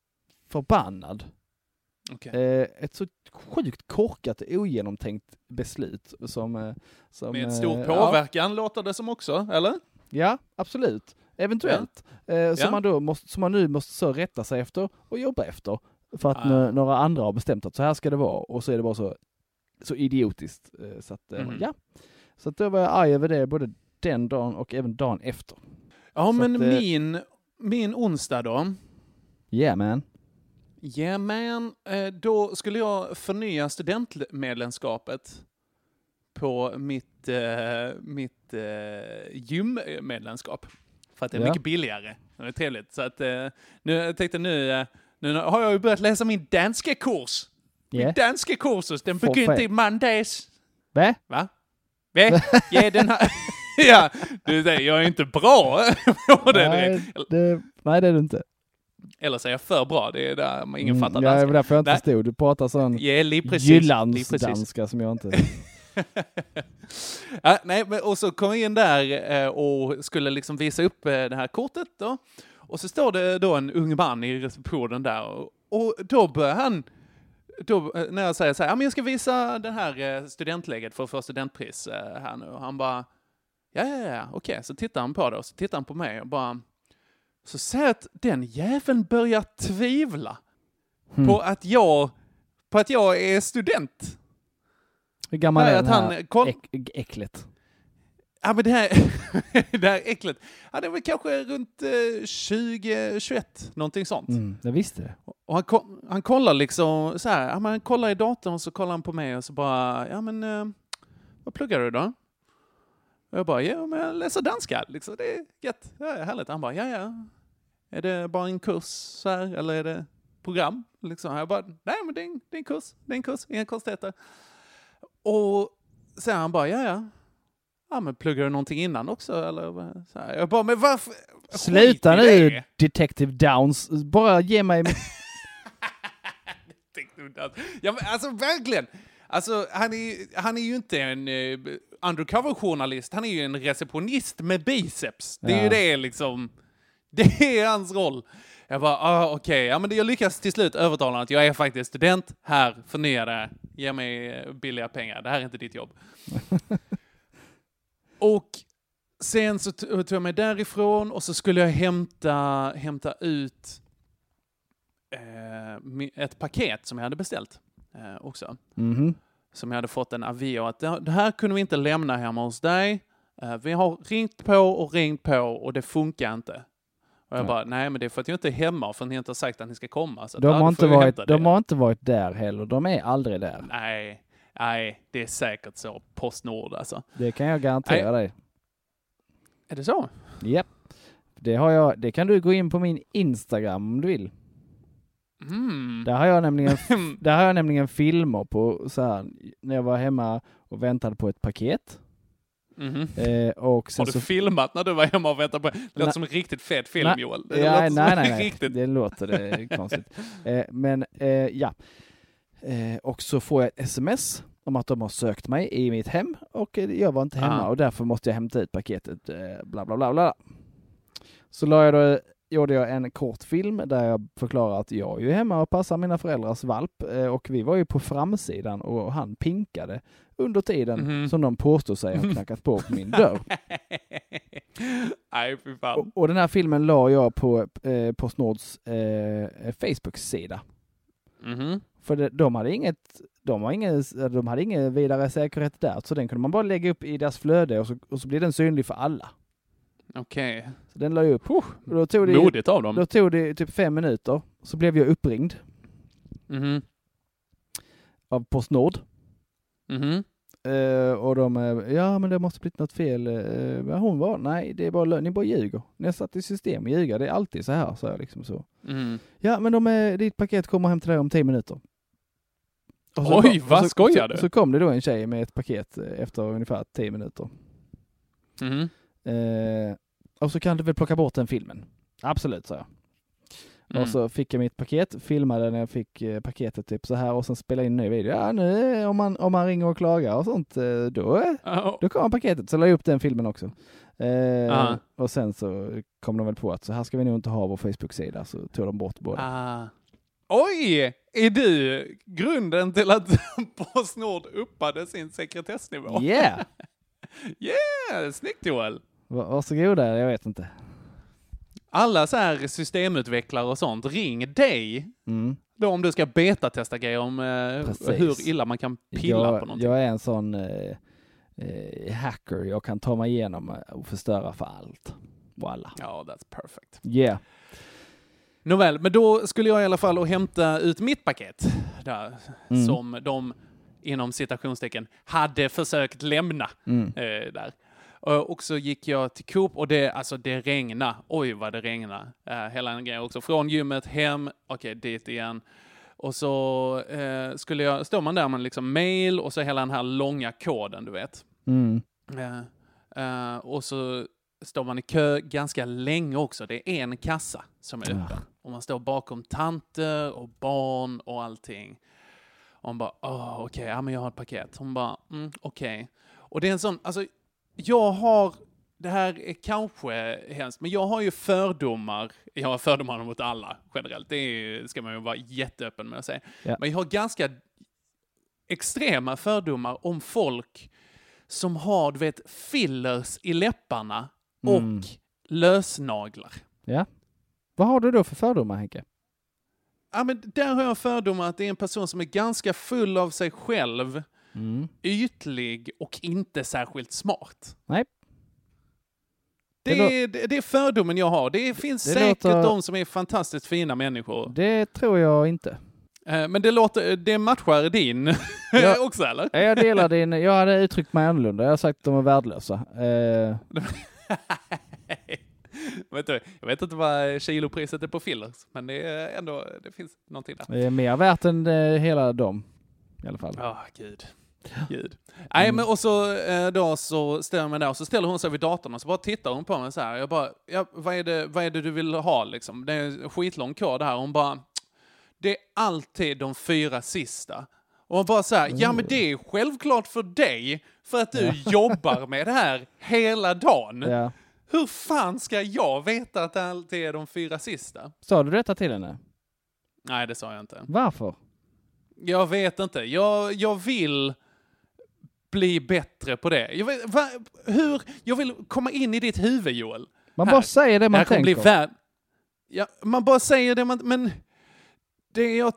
Speaker 6: förbannad.
Speaker 5: Okej.
Speaker 6: Eh, ett så sjukt korkat och ogenomtänkt beslut som... eh, som
Speaker 5: Med
Speaker 6: eh,
Speaker 5: stor
Speaker 6: ja.
Speaker 5: påverkan låter det som också, eller?
Speaker 6: Ja, absolut. Eventuellt. Eh, som,
Speaker 5: Ja.
Speaker 6: man då måste, som man nu måste så rätta sig efter och jobba efter. För att
Speaker 5: Ah.
Speaker 6: nå- några andra har bestämt att så här ska det vara och så är det bara så, så idiotiskt. Eh, så att, eh,
Speaker 5: Mhm.
Speaker 6: ja. Så att då var jag arg över det både den dagen och även dagen efter.
Speaker 5: Ja,
Speaker 6: Så
Speaker 5: men
Speaker 6: att, eh,
Speaker 5: min, min onsdag då.
Speaker 6: Yeah man.
Speaker 5: Yeah man, eh, då skulle jag förnya studentmedlemskapet på mitt, eh, mitt eh, gymmedlemskap. För att det är
Speaker 6: Ja.
Speaker 5: mycket billigare. Det är trevligt. Så att, nu, jag tänkte nu, nu har jag ju börjat läsa min danska kurs.
Speaker 6: Yeah.
Speaker 5: Min danska kursus, den begynte i mandags.
Speaker 6: Va?
Speaker 5: Va? Va? Ja, den här... ja, du säger, jag är inte bra på det
Speaker 6: nej, det, nej, det är du inte.
Speaker 5: Eller så är jag för bra, det är där man- ingen fattar
Speaker 6: Mm, ja, det
Speaker 5: danska.
Speaker 6: var därför jag inte
Speaker 5: Nej.
Speaker 6: förstod. Du pratar sån jyllandsdanska som jag inte...
Speaker 5: ja, nej, men, och så kom jag in där eh, och skulle liksom visa upp eh, det här kortet då. Och så står det då en ung man i receptionen där och, och då börjar han, då, eh, när jag säger så här, ja men jag ska visa det här eh, studentläget för att få studentpris eh, här nu. Och han bara, ja ja ja, okej, så tittar han på det och så tittar han på mig och bara, så jag att den jäveln börjar tvivla
Speaker 6: Hmm.
Speaker 5: på att jag, på att jag är student.
Speaker 6: Hur gammal är den här
Speaker 5: han koll-
Speaker 6: äck, äcklet?
Speaker 5: Ja, men det här, det här äcklet, ja, det var kanske runt eh, 20, 21, någonting sånt.
Speaker 6: Mm, jag visste det.
Speaker 5: Och han, ko- han kollar liksom så här, ja, men han kollar i datorn och så kollar han på mig och så bara, ja men eh, vad pluggar du då? Och jag bara, ja men jag läser danska, liksom, det är gött, ja, härligt. Han bara, ja ja, är det bara en kurs så här, eller är det program? Liksom. Jag bara, nej men det är en, det är en kurs, det är en kurs, inga konstigheter. Och sen han bara, ja ja, ja men pluggar du någonting innan också eller? Så här, jag bara, men varför?
Speaker 6: Sluta nu
Speaker 5: det.
Speaker 6: Detective Downs. Bara ge mig...
Speaker 5: Ja, men alltså verkligen. Alltså, han är, han är ju inte en eh, undercover-journalist, han är ju en receptionist med biceps. Det är ju
Speaker 6: Ja.
Speaker 5: det liksom, det är hans roll. Jag bara, ah, okej, ja men jag lyckas till slut övertala honom att jag är faktiskt student, här, förnya det, ge mig eh, billiga pengar, det här är inte ditt jobb. och sen så tog jag mig därifrån och så skulle jag hämta, hämta ut eh, ett paket som jag hade beställt eh, också.
Speaker 6: Mhm.
Speaker 5: Som jag hade fått en avi att det det här kunde vi inte lämna hemma hos dig. Eh, vi har ringt på och ringt på och det funkar inte. Och jag
Speaker 6: Nej.
Speaker 5: bara, nej men det är för att jag inte är hemma för ni inte har sagt att ni ska komma. Så
Speaker 6: De, har inte varit,
Speaker 5: det.
Speaker 6: de har inte varit där heller. De är aldrig där.
Speaker 5: Nej, nej, det är säkert så. Postnord alltså.
Speaker 6: Det kan jag garantera dig.
Speaker 5: Är det så?
Speaker 6: Japp. Det, har jag, det kan du gå in på min Instagram om du vill.
Speaker 5: Mm.
Speaker 6: Där har jag nämligen, där har jag nämligen filmer på så här, när jag var hemma och väntade på ett paket.
Speaker 5: Mhm.
Speaker 6: Eh, och
Speaker 5: Har du
Speaker 6: så...
Speaker 5: filmat när du var hemma och väntade på Det låter som en riktigt fet film
Speaker 6: Nej,
Speaker 5: Joel. Det
Speaker 6: ja,
Speaker 5: låter
Speaker 6: nej, nej, nej,
Speaker 5: Riktigt.
Speaker 6: det låter det konstigt. Eh, men eh, ja, eh, och så får jag ett sms om att de har sökt mig i mitt hem och eh, jag var inte hemma
Speaker 5: Ah.
Speaker 6: och därför måste jag hämta ut paketet. Eh, bla bla bla bla. Så la jag då, gjorde jag en kort film där jag förklarar att jag är ju hemma och passar mina föräldrars valp eh, och vi var ju på framsidan och han pinkade under tiden
Speaker 5: Mhm.
Speaker 6: som de påstod sig ha knackat på på min dörr.
Speaker 5: Nej, fy fan.
Speaker 6: Och, och den här filmen la jag på eh, Postnords eh, Facebook-sida.
Speaker 5: Mhm.
Speaker 6: För det, de hade inget, de, har ingen, de hade ingen vidare säkerhet där, så den kunde man bara lägga upp i deras flöde och så, och så blir den synlig för alla.
Speaker 5: Okej.
Speaker 6: Så den la jag upp. Och då tog det,
Speaker 5: Modigt av dem.
Speaker 6: Då tog det typ fem minuter, så blev jag uppringd
Speaker 5: Mhm.
Speaker 6: av Postnord.
Speaker 5: Mhm.
Speaker 6: Eh, och de, eh, ja men det måste blivit något fel. Uh, hon var? Nej, det är bara ni bara ljuger. Ni har satt i system att ljuga, det är alltid så här, sa jag liksom så.
Speaker 5: Mm.
Speaker 6: Ja, men de är, ditt paket kommer hem till dig om tio minuter. Så
Speaker 5: Oj,
Speaker 6: kom-
Speaker 5: vad
Speaker 6: så,
Speaker 5: skojar
Speaker 6: så,
Speaker 5: du?
Speaker 6: Så kom det då en tjej med ett paket efter ungefär tio minuter.
Speaker 5: Mhm.
Speaker 6: Eh, och så kan du väl plocka bort den filmen? Absolut, sa jag.
Speaker 5: Mm.
Speaker 6: Och så fick jag mitt paket, filmade när jag fick eh, paketet typ så här och sen spelade in en ny video. Ja, nu om man, om man ringer och klagar och sånt, eh, då,
Speaker 5: Oh.
Speaker 6: då kommer paketet. Så la jag upp den filmen också. Eh,
Speaker 5: Aha.
Speaker 6: och sen så kom de väl på att så här ska vi nog inte ha vår Facebook-sida, så tog de bort båda.
Speaker 5: Ah. Oj! Är du grunden till att Postnord uppade sin sekretessnivå?
Speaker 6: Yeah!
Speaker 5: yeah! Snyggt Joel!
Speaker 6: Va- Varsågoda, jag vet inte.
Speaker 5: Alla så här systemutvecklare och sånt, ring dig
Speaker 6: Mm.
Speaker 5: då om du ska betatesta grejer om eh, hur illa man kan pilla
Speaker 6: jag,
Speaker 5: på någonting.
Speaker 6: jag är en sån eh, eh, hacker, jag kan ta mig igenom eh, och förstöra för allt och alla.
Speaker 5: Ja, that's perfect.
Speaker 6: Yeah.
Speaker 5: Nåväl, men då skulle jag i alla fall och hämta ut mitt paket där,
Speaker 6: Mm.
Speaker 5: som de inom citationstecken hade försökt lämna
Speaker 6: Mm.
Speaker 5: eh, där. Eh, Och så gick jag till Coop och det, alltså det regna. Oj vad det regna. Uh, hela den grejen också. Från gymmet hem, okej dit igen. Och så eh, skulle jag, står man där med liksom mail och så hela den här långa koden du vet.
Speaker 6: Mm.
Speaker 5: Eh, eh, och så står man i kö ganska länge också. Det är en kassa som är öppen. Och man står bakom tanter och barn och allting. Och hon bara, okej, ja men jag har ett paket. Hon bara, mm, okej. Och det är en sån, alltså jag har, det här är kanske hemskt, men jag har ju fördomar. Jag har fördomar mot alla generellt. Det är, ska man ju vara jätteöppen med att säga.
Speaker 6: Ja.
Speaker 5: Men jag har ganska extrema fördomar om folk som har, du vet, fillers i läpparna och
Speaker 6: Mm.
Speaker 5: lösnaglar.
Speaker 6: Ja. Vad har du då för fördomar Henke?
Speaker 5: Ja, men där har jag fördomar att det är en person som är ganska full av sig själv,
Speaker 6: Mm.
Speaker 5: ytlig och inte särskilt smart.
Speaker 6: Nej.
Speaker 5: Det,
Speaker 6: Det
Speaker 5: är, det, det är fördomen jag har. Det finns
Speaker 6: det
Speaker 5: säkert
Speaker 6: låter-
Speaker 5: de som är fantastiskt fina människor.
Speaker 6: Det tror jag inte.
Speaker 5: Eh, Men det, låter, det matchar din
Speaker 6: Ja.
Speaker 5: också, eller?
Speaker 6: Jag delar din, jag hade uttryckt mig annorlunda. Jag har sagt att de är värdelösa. Eh,
Speaker 5: jag vet inte vad kilopriset är på fillers, men det, är ändå, det finns någonting där.
Speaker 6: det är mer värt än eh, hela dem. I alla fall.
Speaker 5: Ja, gud. Gud. Nej, men och så eh, då så ställer jag mig där och så ställer hon sig vid datorn och så bara tittar hon på mig så här. Jag bara, ja, vad, är det, vad är det du vill ha liksom? Det är en skitlång kod här. Hon bara, det är alltid de fyra sista. Och hon bara så här, ja men det är självklart för dig, för att du jobbar med det här hela dagen.
Speaker 6: Ja.
Speaker 5: Hur fan ska jag veta att det alltid är de fyra sista?
Speaker 6: Sa du detta till henne?
Speaker 5: Nej, det sa jag inte.
Speaker 6: Varför?
Speaker 5: Jag vet inte. Jag, jag vill bli bättre på det. Jag, vet, va, hur, jag vill komma in i ditt huvud, Joel.
Speaker 6: Man
Speaker 5: Här.
Speaker 6: bara säger det man tänker.
Speaker 5: Bli värd, ja, man bara säger det man... Men det är jag...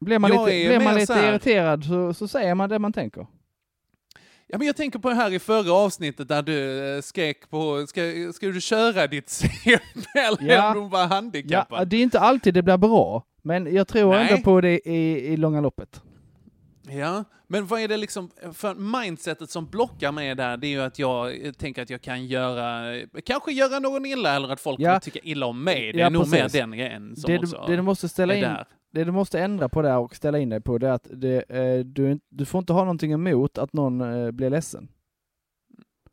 Speaker 6: Blir man
Speaker 5: Jag
Speaker 6: lite, blir man lite
Speaker 5: så
Speaker 6: irriterad så, så säger man det man tänker.
Speaker 5: Ja, men jag tänker på det här i förra avsnittet där du eh, skrek på... Ska, ska du köra ditt CPL
Speaker 6: Ja.
Speaker 5: om du var handikappad?
Speaker 6: Ja, det är inte alltid det blir bra, men jag tror
Speaker 5: Nej.
Speaker 6: ändå på det i, i långa loppet.
Speaker 5: Ja, men vad är det liksom, för mindsetet som blockar mig där, det är ju att jag eh, tänker att jag kan göra, kanske göra någon illa eller att folk
Speaker 6: Ja.
Speaker 5: tycka illa om mig. Det
Speaker 6: Ja,
Speaker 5: är nog mer den grejen som
Speaker 6: Det du,
Speaker 5: också
Speaker 6: det du måste ställa in,
Speaker 5: där.
Speaker 6: det du måste ändra på där och ställa in dig på det är att det, eh, du, du får inte ha någonting emot att någon eh, blir ledsen.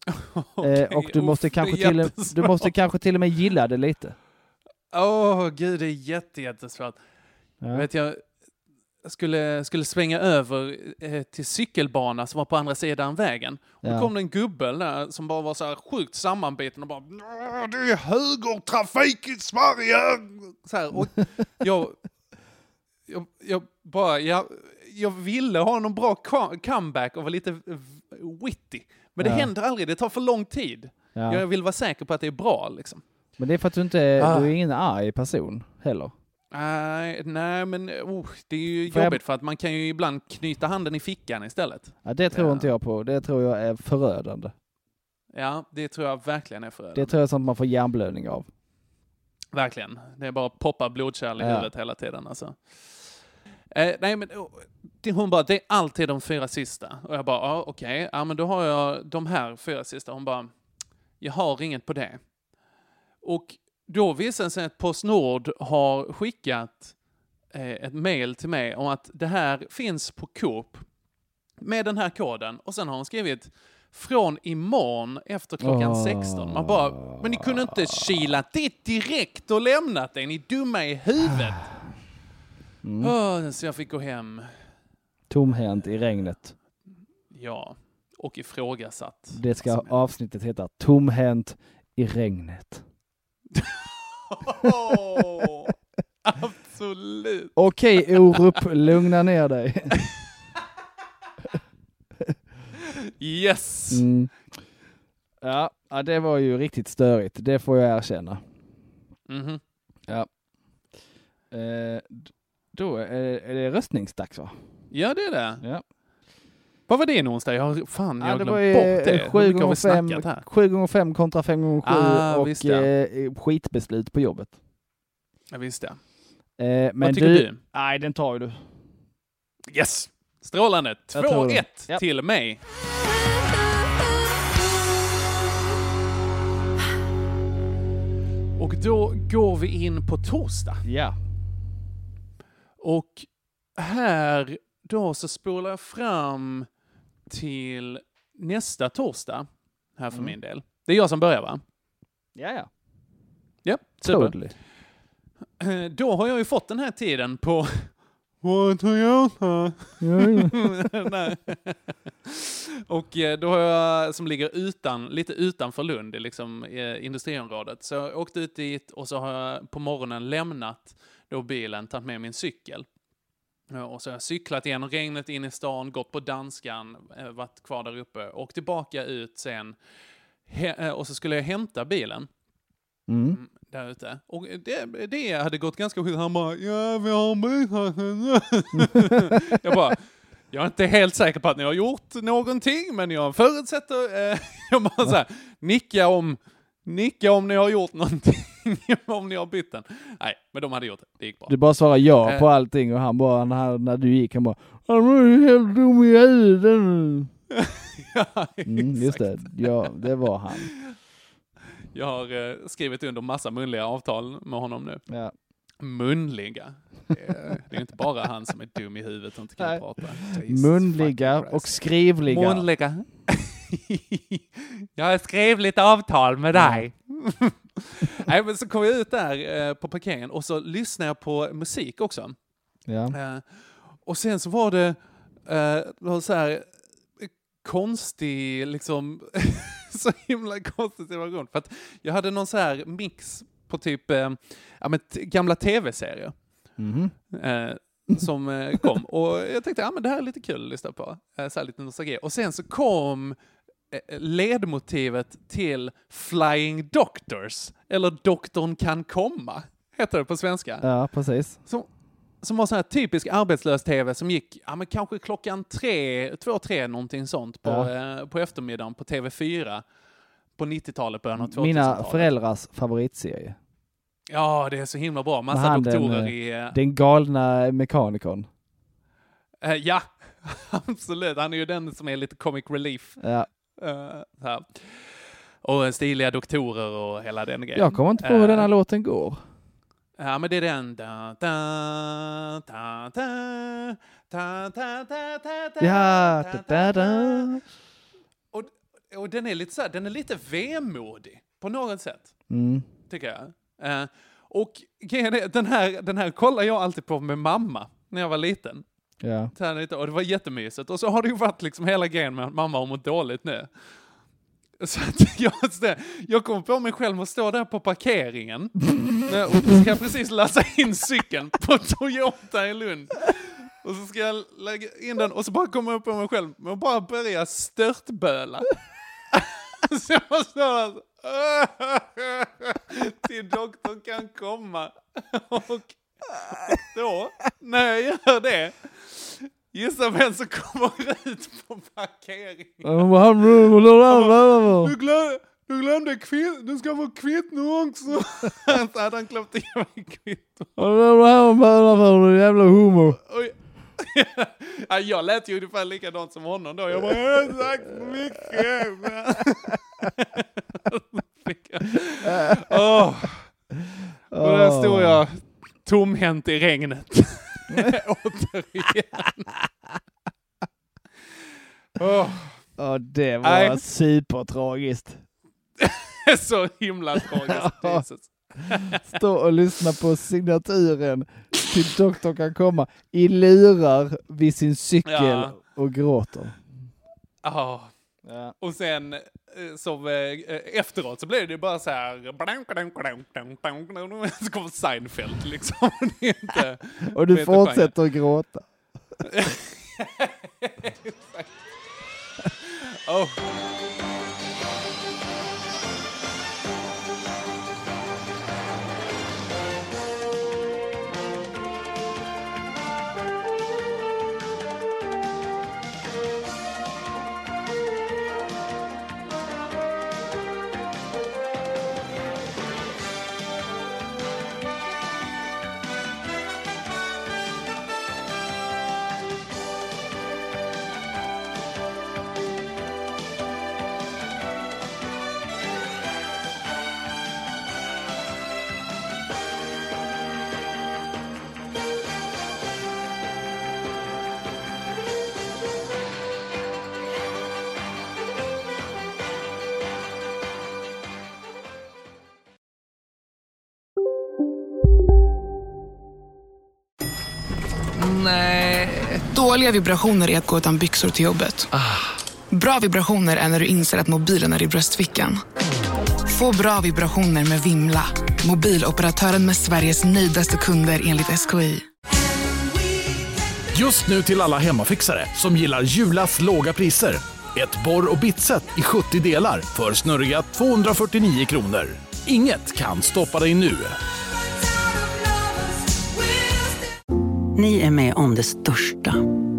Speaker 6: Eh, och du måste, kanske
Speaker 5: det är
Speaker 6: till, du måste kanske till och med gilla det lite.
Speaker 5: Åh, gud, det är jätte, jättesvårt.
Speaker 6: Ja.
Speaker 5: Vet, jag skulle, skulle svänga över eh, till cykelbana som var på andra sidan vägen. Och
Speaker 6: Ja.
Speaker 5: då kom det en gubbe där som bara var så här sjukt sammanbiten och bara "Nå, det är högertrafik i Sverige! Så här, och jag, jag, jag bara, jag, jag ville ha någon bra co- comeback och vara lite witty. Men det
Speaker 6: Ja.
Speaker 5: händer aldrig, det tar för lång tid.
Speaker 6: Ja.
Speaker 5: Jag vill vara säker på att det är bra liksom.
Speaker 6: Men det är för att du inte
Speaker 5: Ah.
Speaker 6: du är ingen arg person heller.
Speaker 5: Nej, nej men oh, det är ju
Speaker 6: jag-
Speaker 5: jobbigt för att man kan ju ibland knyta handen i fickan istället.
Speaker 6: Ja, det tror
Speaker 5: Ja.
Speaker 6: inte jag på. Det tror jag är förödande.
Speaker 5: Ja, det tror jag verkligen är förödande.
Speaker 6: Det tror jag är sånt man får hjärnblödning av.
Speaker 5: Verkligen. Det är bara att poppa blodkärl i
Speaker 6: Ja.
Speaker 5: huvudet hela tiden alltså. Eh, nej men oh, det, hon bara, det är alltid de fyra sista. Och jag bara, ja okej, ja men då har jag de här fyra sista. Hon bara, jag har inget på det. Och då visade det sig att Postnord har skickat eh, ett mail till mig om att det här finns på Coop med den här koden. Och sen har hon skrivit från imorgon efter klockan
Speaker 6: Åh.
Speaker 5: 16. Man bara, men ni kunde inte kilat dit direkt och lämnat det, ni dumma i huvudet.
Speaker 6: Mm.
Speaker 5: Åh, så jag fick gå hem,
Speaker 6: Tomhänt i regnet.
Speaker 5: ja, och ifrågasatt.
Speaker 6: Det ska avsnittet heta Tomhänt i regnet.
Speaker 5: Åh, absolut.
Speaker 6: Okej Orup, lugna ner dig.
Speaker 5: Yes!
Speaker 6: Mm. Ja, det var ju riktigt störigt. Det får jag erkänna.
Speaker 5: Mhm.
Speaker 6: Ja. Eh, då är, är det röstningsdags va?
Speaker 5: Ja, det är det.
Speaker 6: Ja.
Speaker 5: Vad var det onsdag? Jag har fan, jag har
Speaker 6: det
Speaker 5: glömt
Speaker 6: var
Speaker 5: bort det. Hur
Speaker 6: 7
Speaker 5: mycket har
Speaker 6: gånger
Speaker 5: vi
Speaker 6: 5
Speaker 5: snackat här?
Speaker 6: 7 gånger 5 kontra 5 gånger 7
Speaker 5: Ah,
Speaker 6: och
Speaker 5: visst, ja.
Speaker 6: eh, skitbeslut på jobbet.
Speaker 5: Ja, visst det.
Speaker 6: Eh, men
Speaker 5: Vad tycker
Speaker 6: du,
Speaker 5: du?
Speaker 6: Nej, den tar ju du.
Speaker 5: Yes! Strålande!
Speaker 6: Jag tror
Speaker 5: 2-1
Speaker 6: det. Ja.
Speaker 5: till mig. Och då går vi in på torsdag.
Speaker 6: Ja.
Speaker 5: Och här då så spolar jag fram till nästa torsdag här för
Speaker 6: Mm.
Speaker 5: min del. Det är jag som börjar va?
Speaker 6: Ja, ja.
Speaker 5: Ja, super.
Speaker 6: Totally.
Speaker 5: Då har jag ju fått den här tiden på Vad Toyota? Och eh, då har jag, som ligger utan, lite utanför Lund, liksom, eh, industriområdet, så jag åkte ut dit och så har jag på morgonen lämnat då bilen, tagit med min cykel. Ja, Och så har jag cyklat igenom regnet in i stan, gått på danskan, eh, varit kvar där uppe och tillbaka ut sen. Eh, och så skulle jag hämta bilen
Speaker 6: Mm.
Speaker 5: där ute. Och det, det hade gått ganska skit. Han bara, ja vi har en bil här." Jag bara, jag är inte helt säker på att ni har gjort någonting, men jag förutsätter, eh, jag bara så här, nicka om, nicka om ni har gjort någonting, om ni har bytt den. Nej, men de hade gjort det, det gick bra.
Speaker 6: Du bara svarar ja
Speaker 5: Eh.
Speaker 6: på allting och han bara, när, när du gick, han bara Han var ju helt dum i huvudet.
Speaker 5: ja,
Speaker 6: Mm, just det, ja det var han.
Speaker 5: Jag har eh, skrivit under massa munliga avtal med honom nu.
Speaker 6: Ja.
Speaker 5: Munliga. Det är inte bara han som är dum i huvudet och inte kan
Speaker 6: Nej.
Speaker 5: prata. Jesus
Speaker 6: Munliga
Speaker 5: fucking
Speaker 6: och
Speaker 5: Christ.
Speaker 6: skrivliga.
Speaker 5: Munliga. jag har skrivit avtal med dig. Nej, men så kom jag ut där eh, på parkeringen och så lyssnade jag på musik också.
Speaker 6: Ja.
Speaker 5: Eh, och sen så var det, eh, så här eh, konstig, liksom, så himla konstig situation. För att jag hade någon så här mix på typ eh, ja, men gamla tv-serier
Speaker 6: Mhm.
Speaker 5: eh, som kom. Och jag tänkte, ja men det här är lite kul att lyssna på. Så här lite nostalgi. Och sen så kom ledmotivet till Flying Doctors, eller Doktorn kan komma, heter det på svenska.
Speaker 6: Ja, precis.
Speaker 5: Som, som var sån här typisk arbetslös-tv som gick, ja men kanske klockan tre, två, tre någonting sånt på,
Speaker 6: Ja.
Speaker 5: eh, på eftermiddagen på TV4 på 90-talet, början av 2000-talet.
Speaker 6: Mina föräldrars favoritserie.
Speaker 5: Ja, det är så himla bra. Massa
Speaker 6: han
Speaker 5: doktorer
Speaker 6: den,
Speaker 5: i... eh,
Speaker 6: Den galna mekanikern.
Speaker 5: Eh, ja, absolut. Han är ju den som är lite comic relief.
Speaker 6: Ja.
Speaker 5: Uh, och stiliga doktorer och hela den grejen.
Speaker 6: Jag kommer inte på hur den här eh. låten går.
Speaker 5: Ja, men det är den... Da, da, da, da, da, da, da, da,
Speaker 6: ja,
Speaker 5: da,
Speaker 6: da, da.
Speaker 5: Och, och den är lite så här, den är lite vemodig på något sätt,
Speaker 6: mm.
Speaker 5: tycker jag. Eh, och den här, den här kollar jag alltid på med mamma när jag var liten.
Speaker 6: Ja.
Speaker 5: Lite, och det var jättemysigt. Och så har det ju varit liksom hela grejen med att mamma har mått dåligt nu. Så att jag, jag kommer på mig själv att stå där på parkeringen och ska precis lassa in cykeln på Toyota i Lund. Och så ska jag lägga in den och så bara kommer jag på mig själv med att bara börja störtböla. så jag står där till doktorn kan komma. Och då, när jag gör det, Gissa vem som kommer ut på parkeringen? Du, glöm, du glömde kvitt, du ska få kvitto också. Så hade han glömt ge mig kvitto.
Speaker 6: jävla homo.
Speaker 5: Ja, jag lät ju ungefär likadant som honom då. Jag bara, jag har sagt mycket. oh. Och där stod jag tomhänt i regnet. Återigen.
Speaker 6: Oh. oh, det var Nej. supertragiskt.
Speaker 5: så himla tragiskt.
Speaker 6: Stå och lyssna på signaturen till doktorn kan komma i lurar vid sin cykel ja. och gråter.
Speaker 5: Oh. Ja. Och sen som efteråt så blev det bara så här. Så kommer Seinfeld liksom. inte,
Speaker 6: och du fortsätter att gråta.
Speaker 5: oh.
Speaker 10: Dåliga vibrationer är att gå utan byxor till jobbet. Ah. Bra vibrationer är när du inser att mobilen är i bröstfickan. Få bra vibrationer med Vimla. Mobiloperatören med Sveriges nöjdaste kunder enligt SKI.
Speaker 1: Just nu till alla hemmafixare som gillar Julas låga priser. Ett borr och bitset i 70 delar för snurriga 249 kronor. Inget kan stoppa dig nu.
Speaker 11: Ni är med om det största.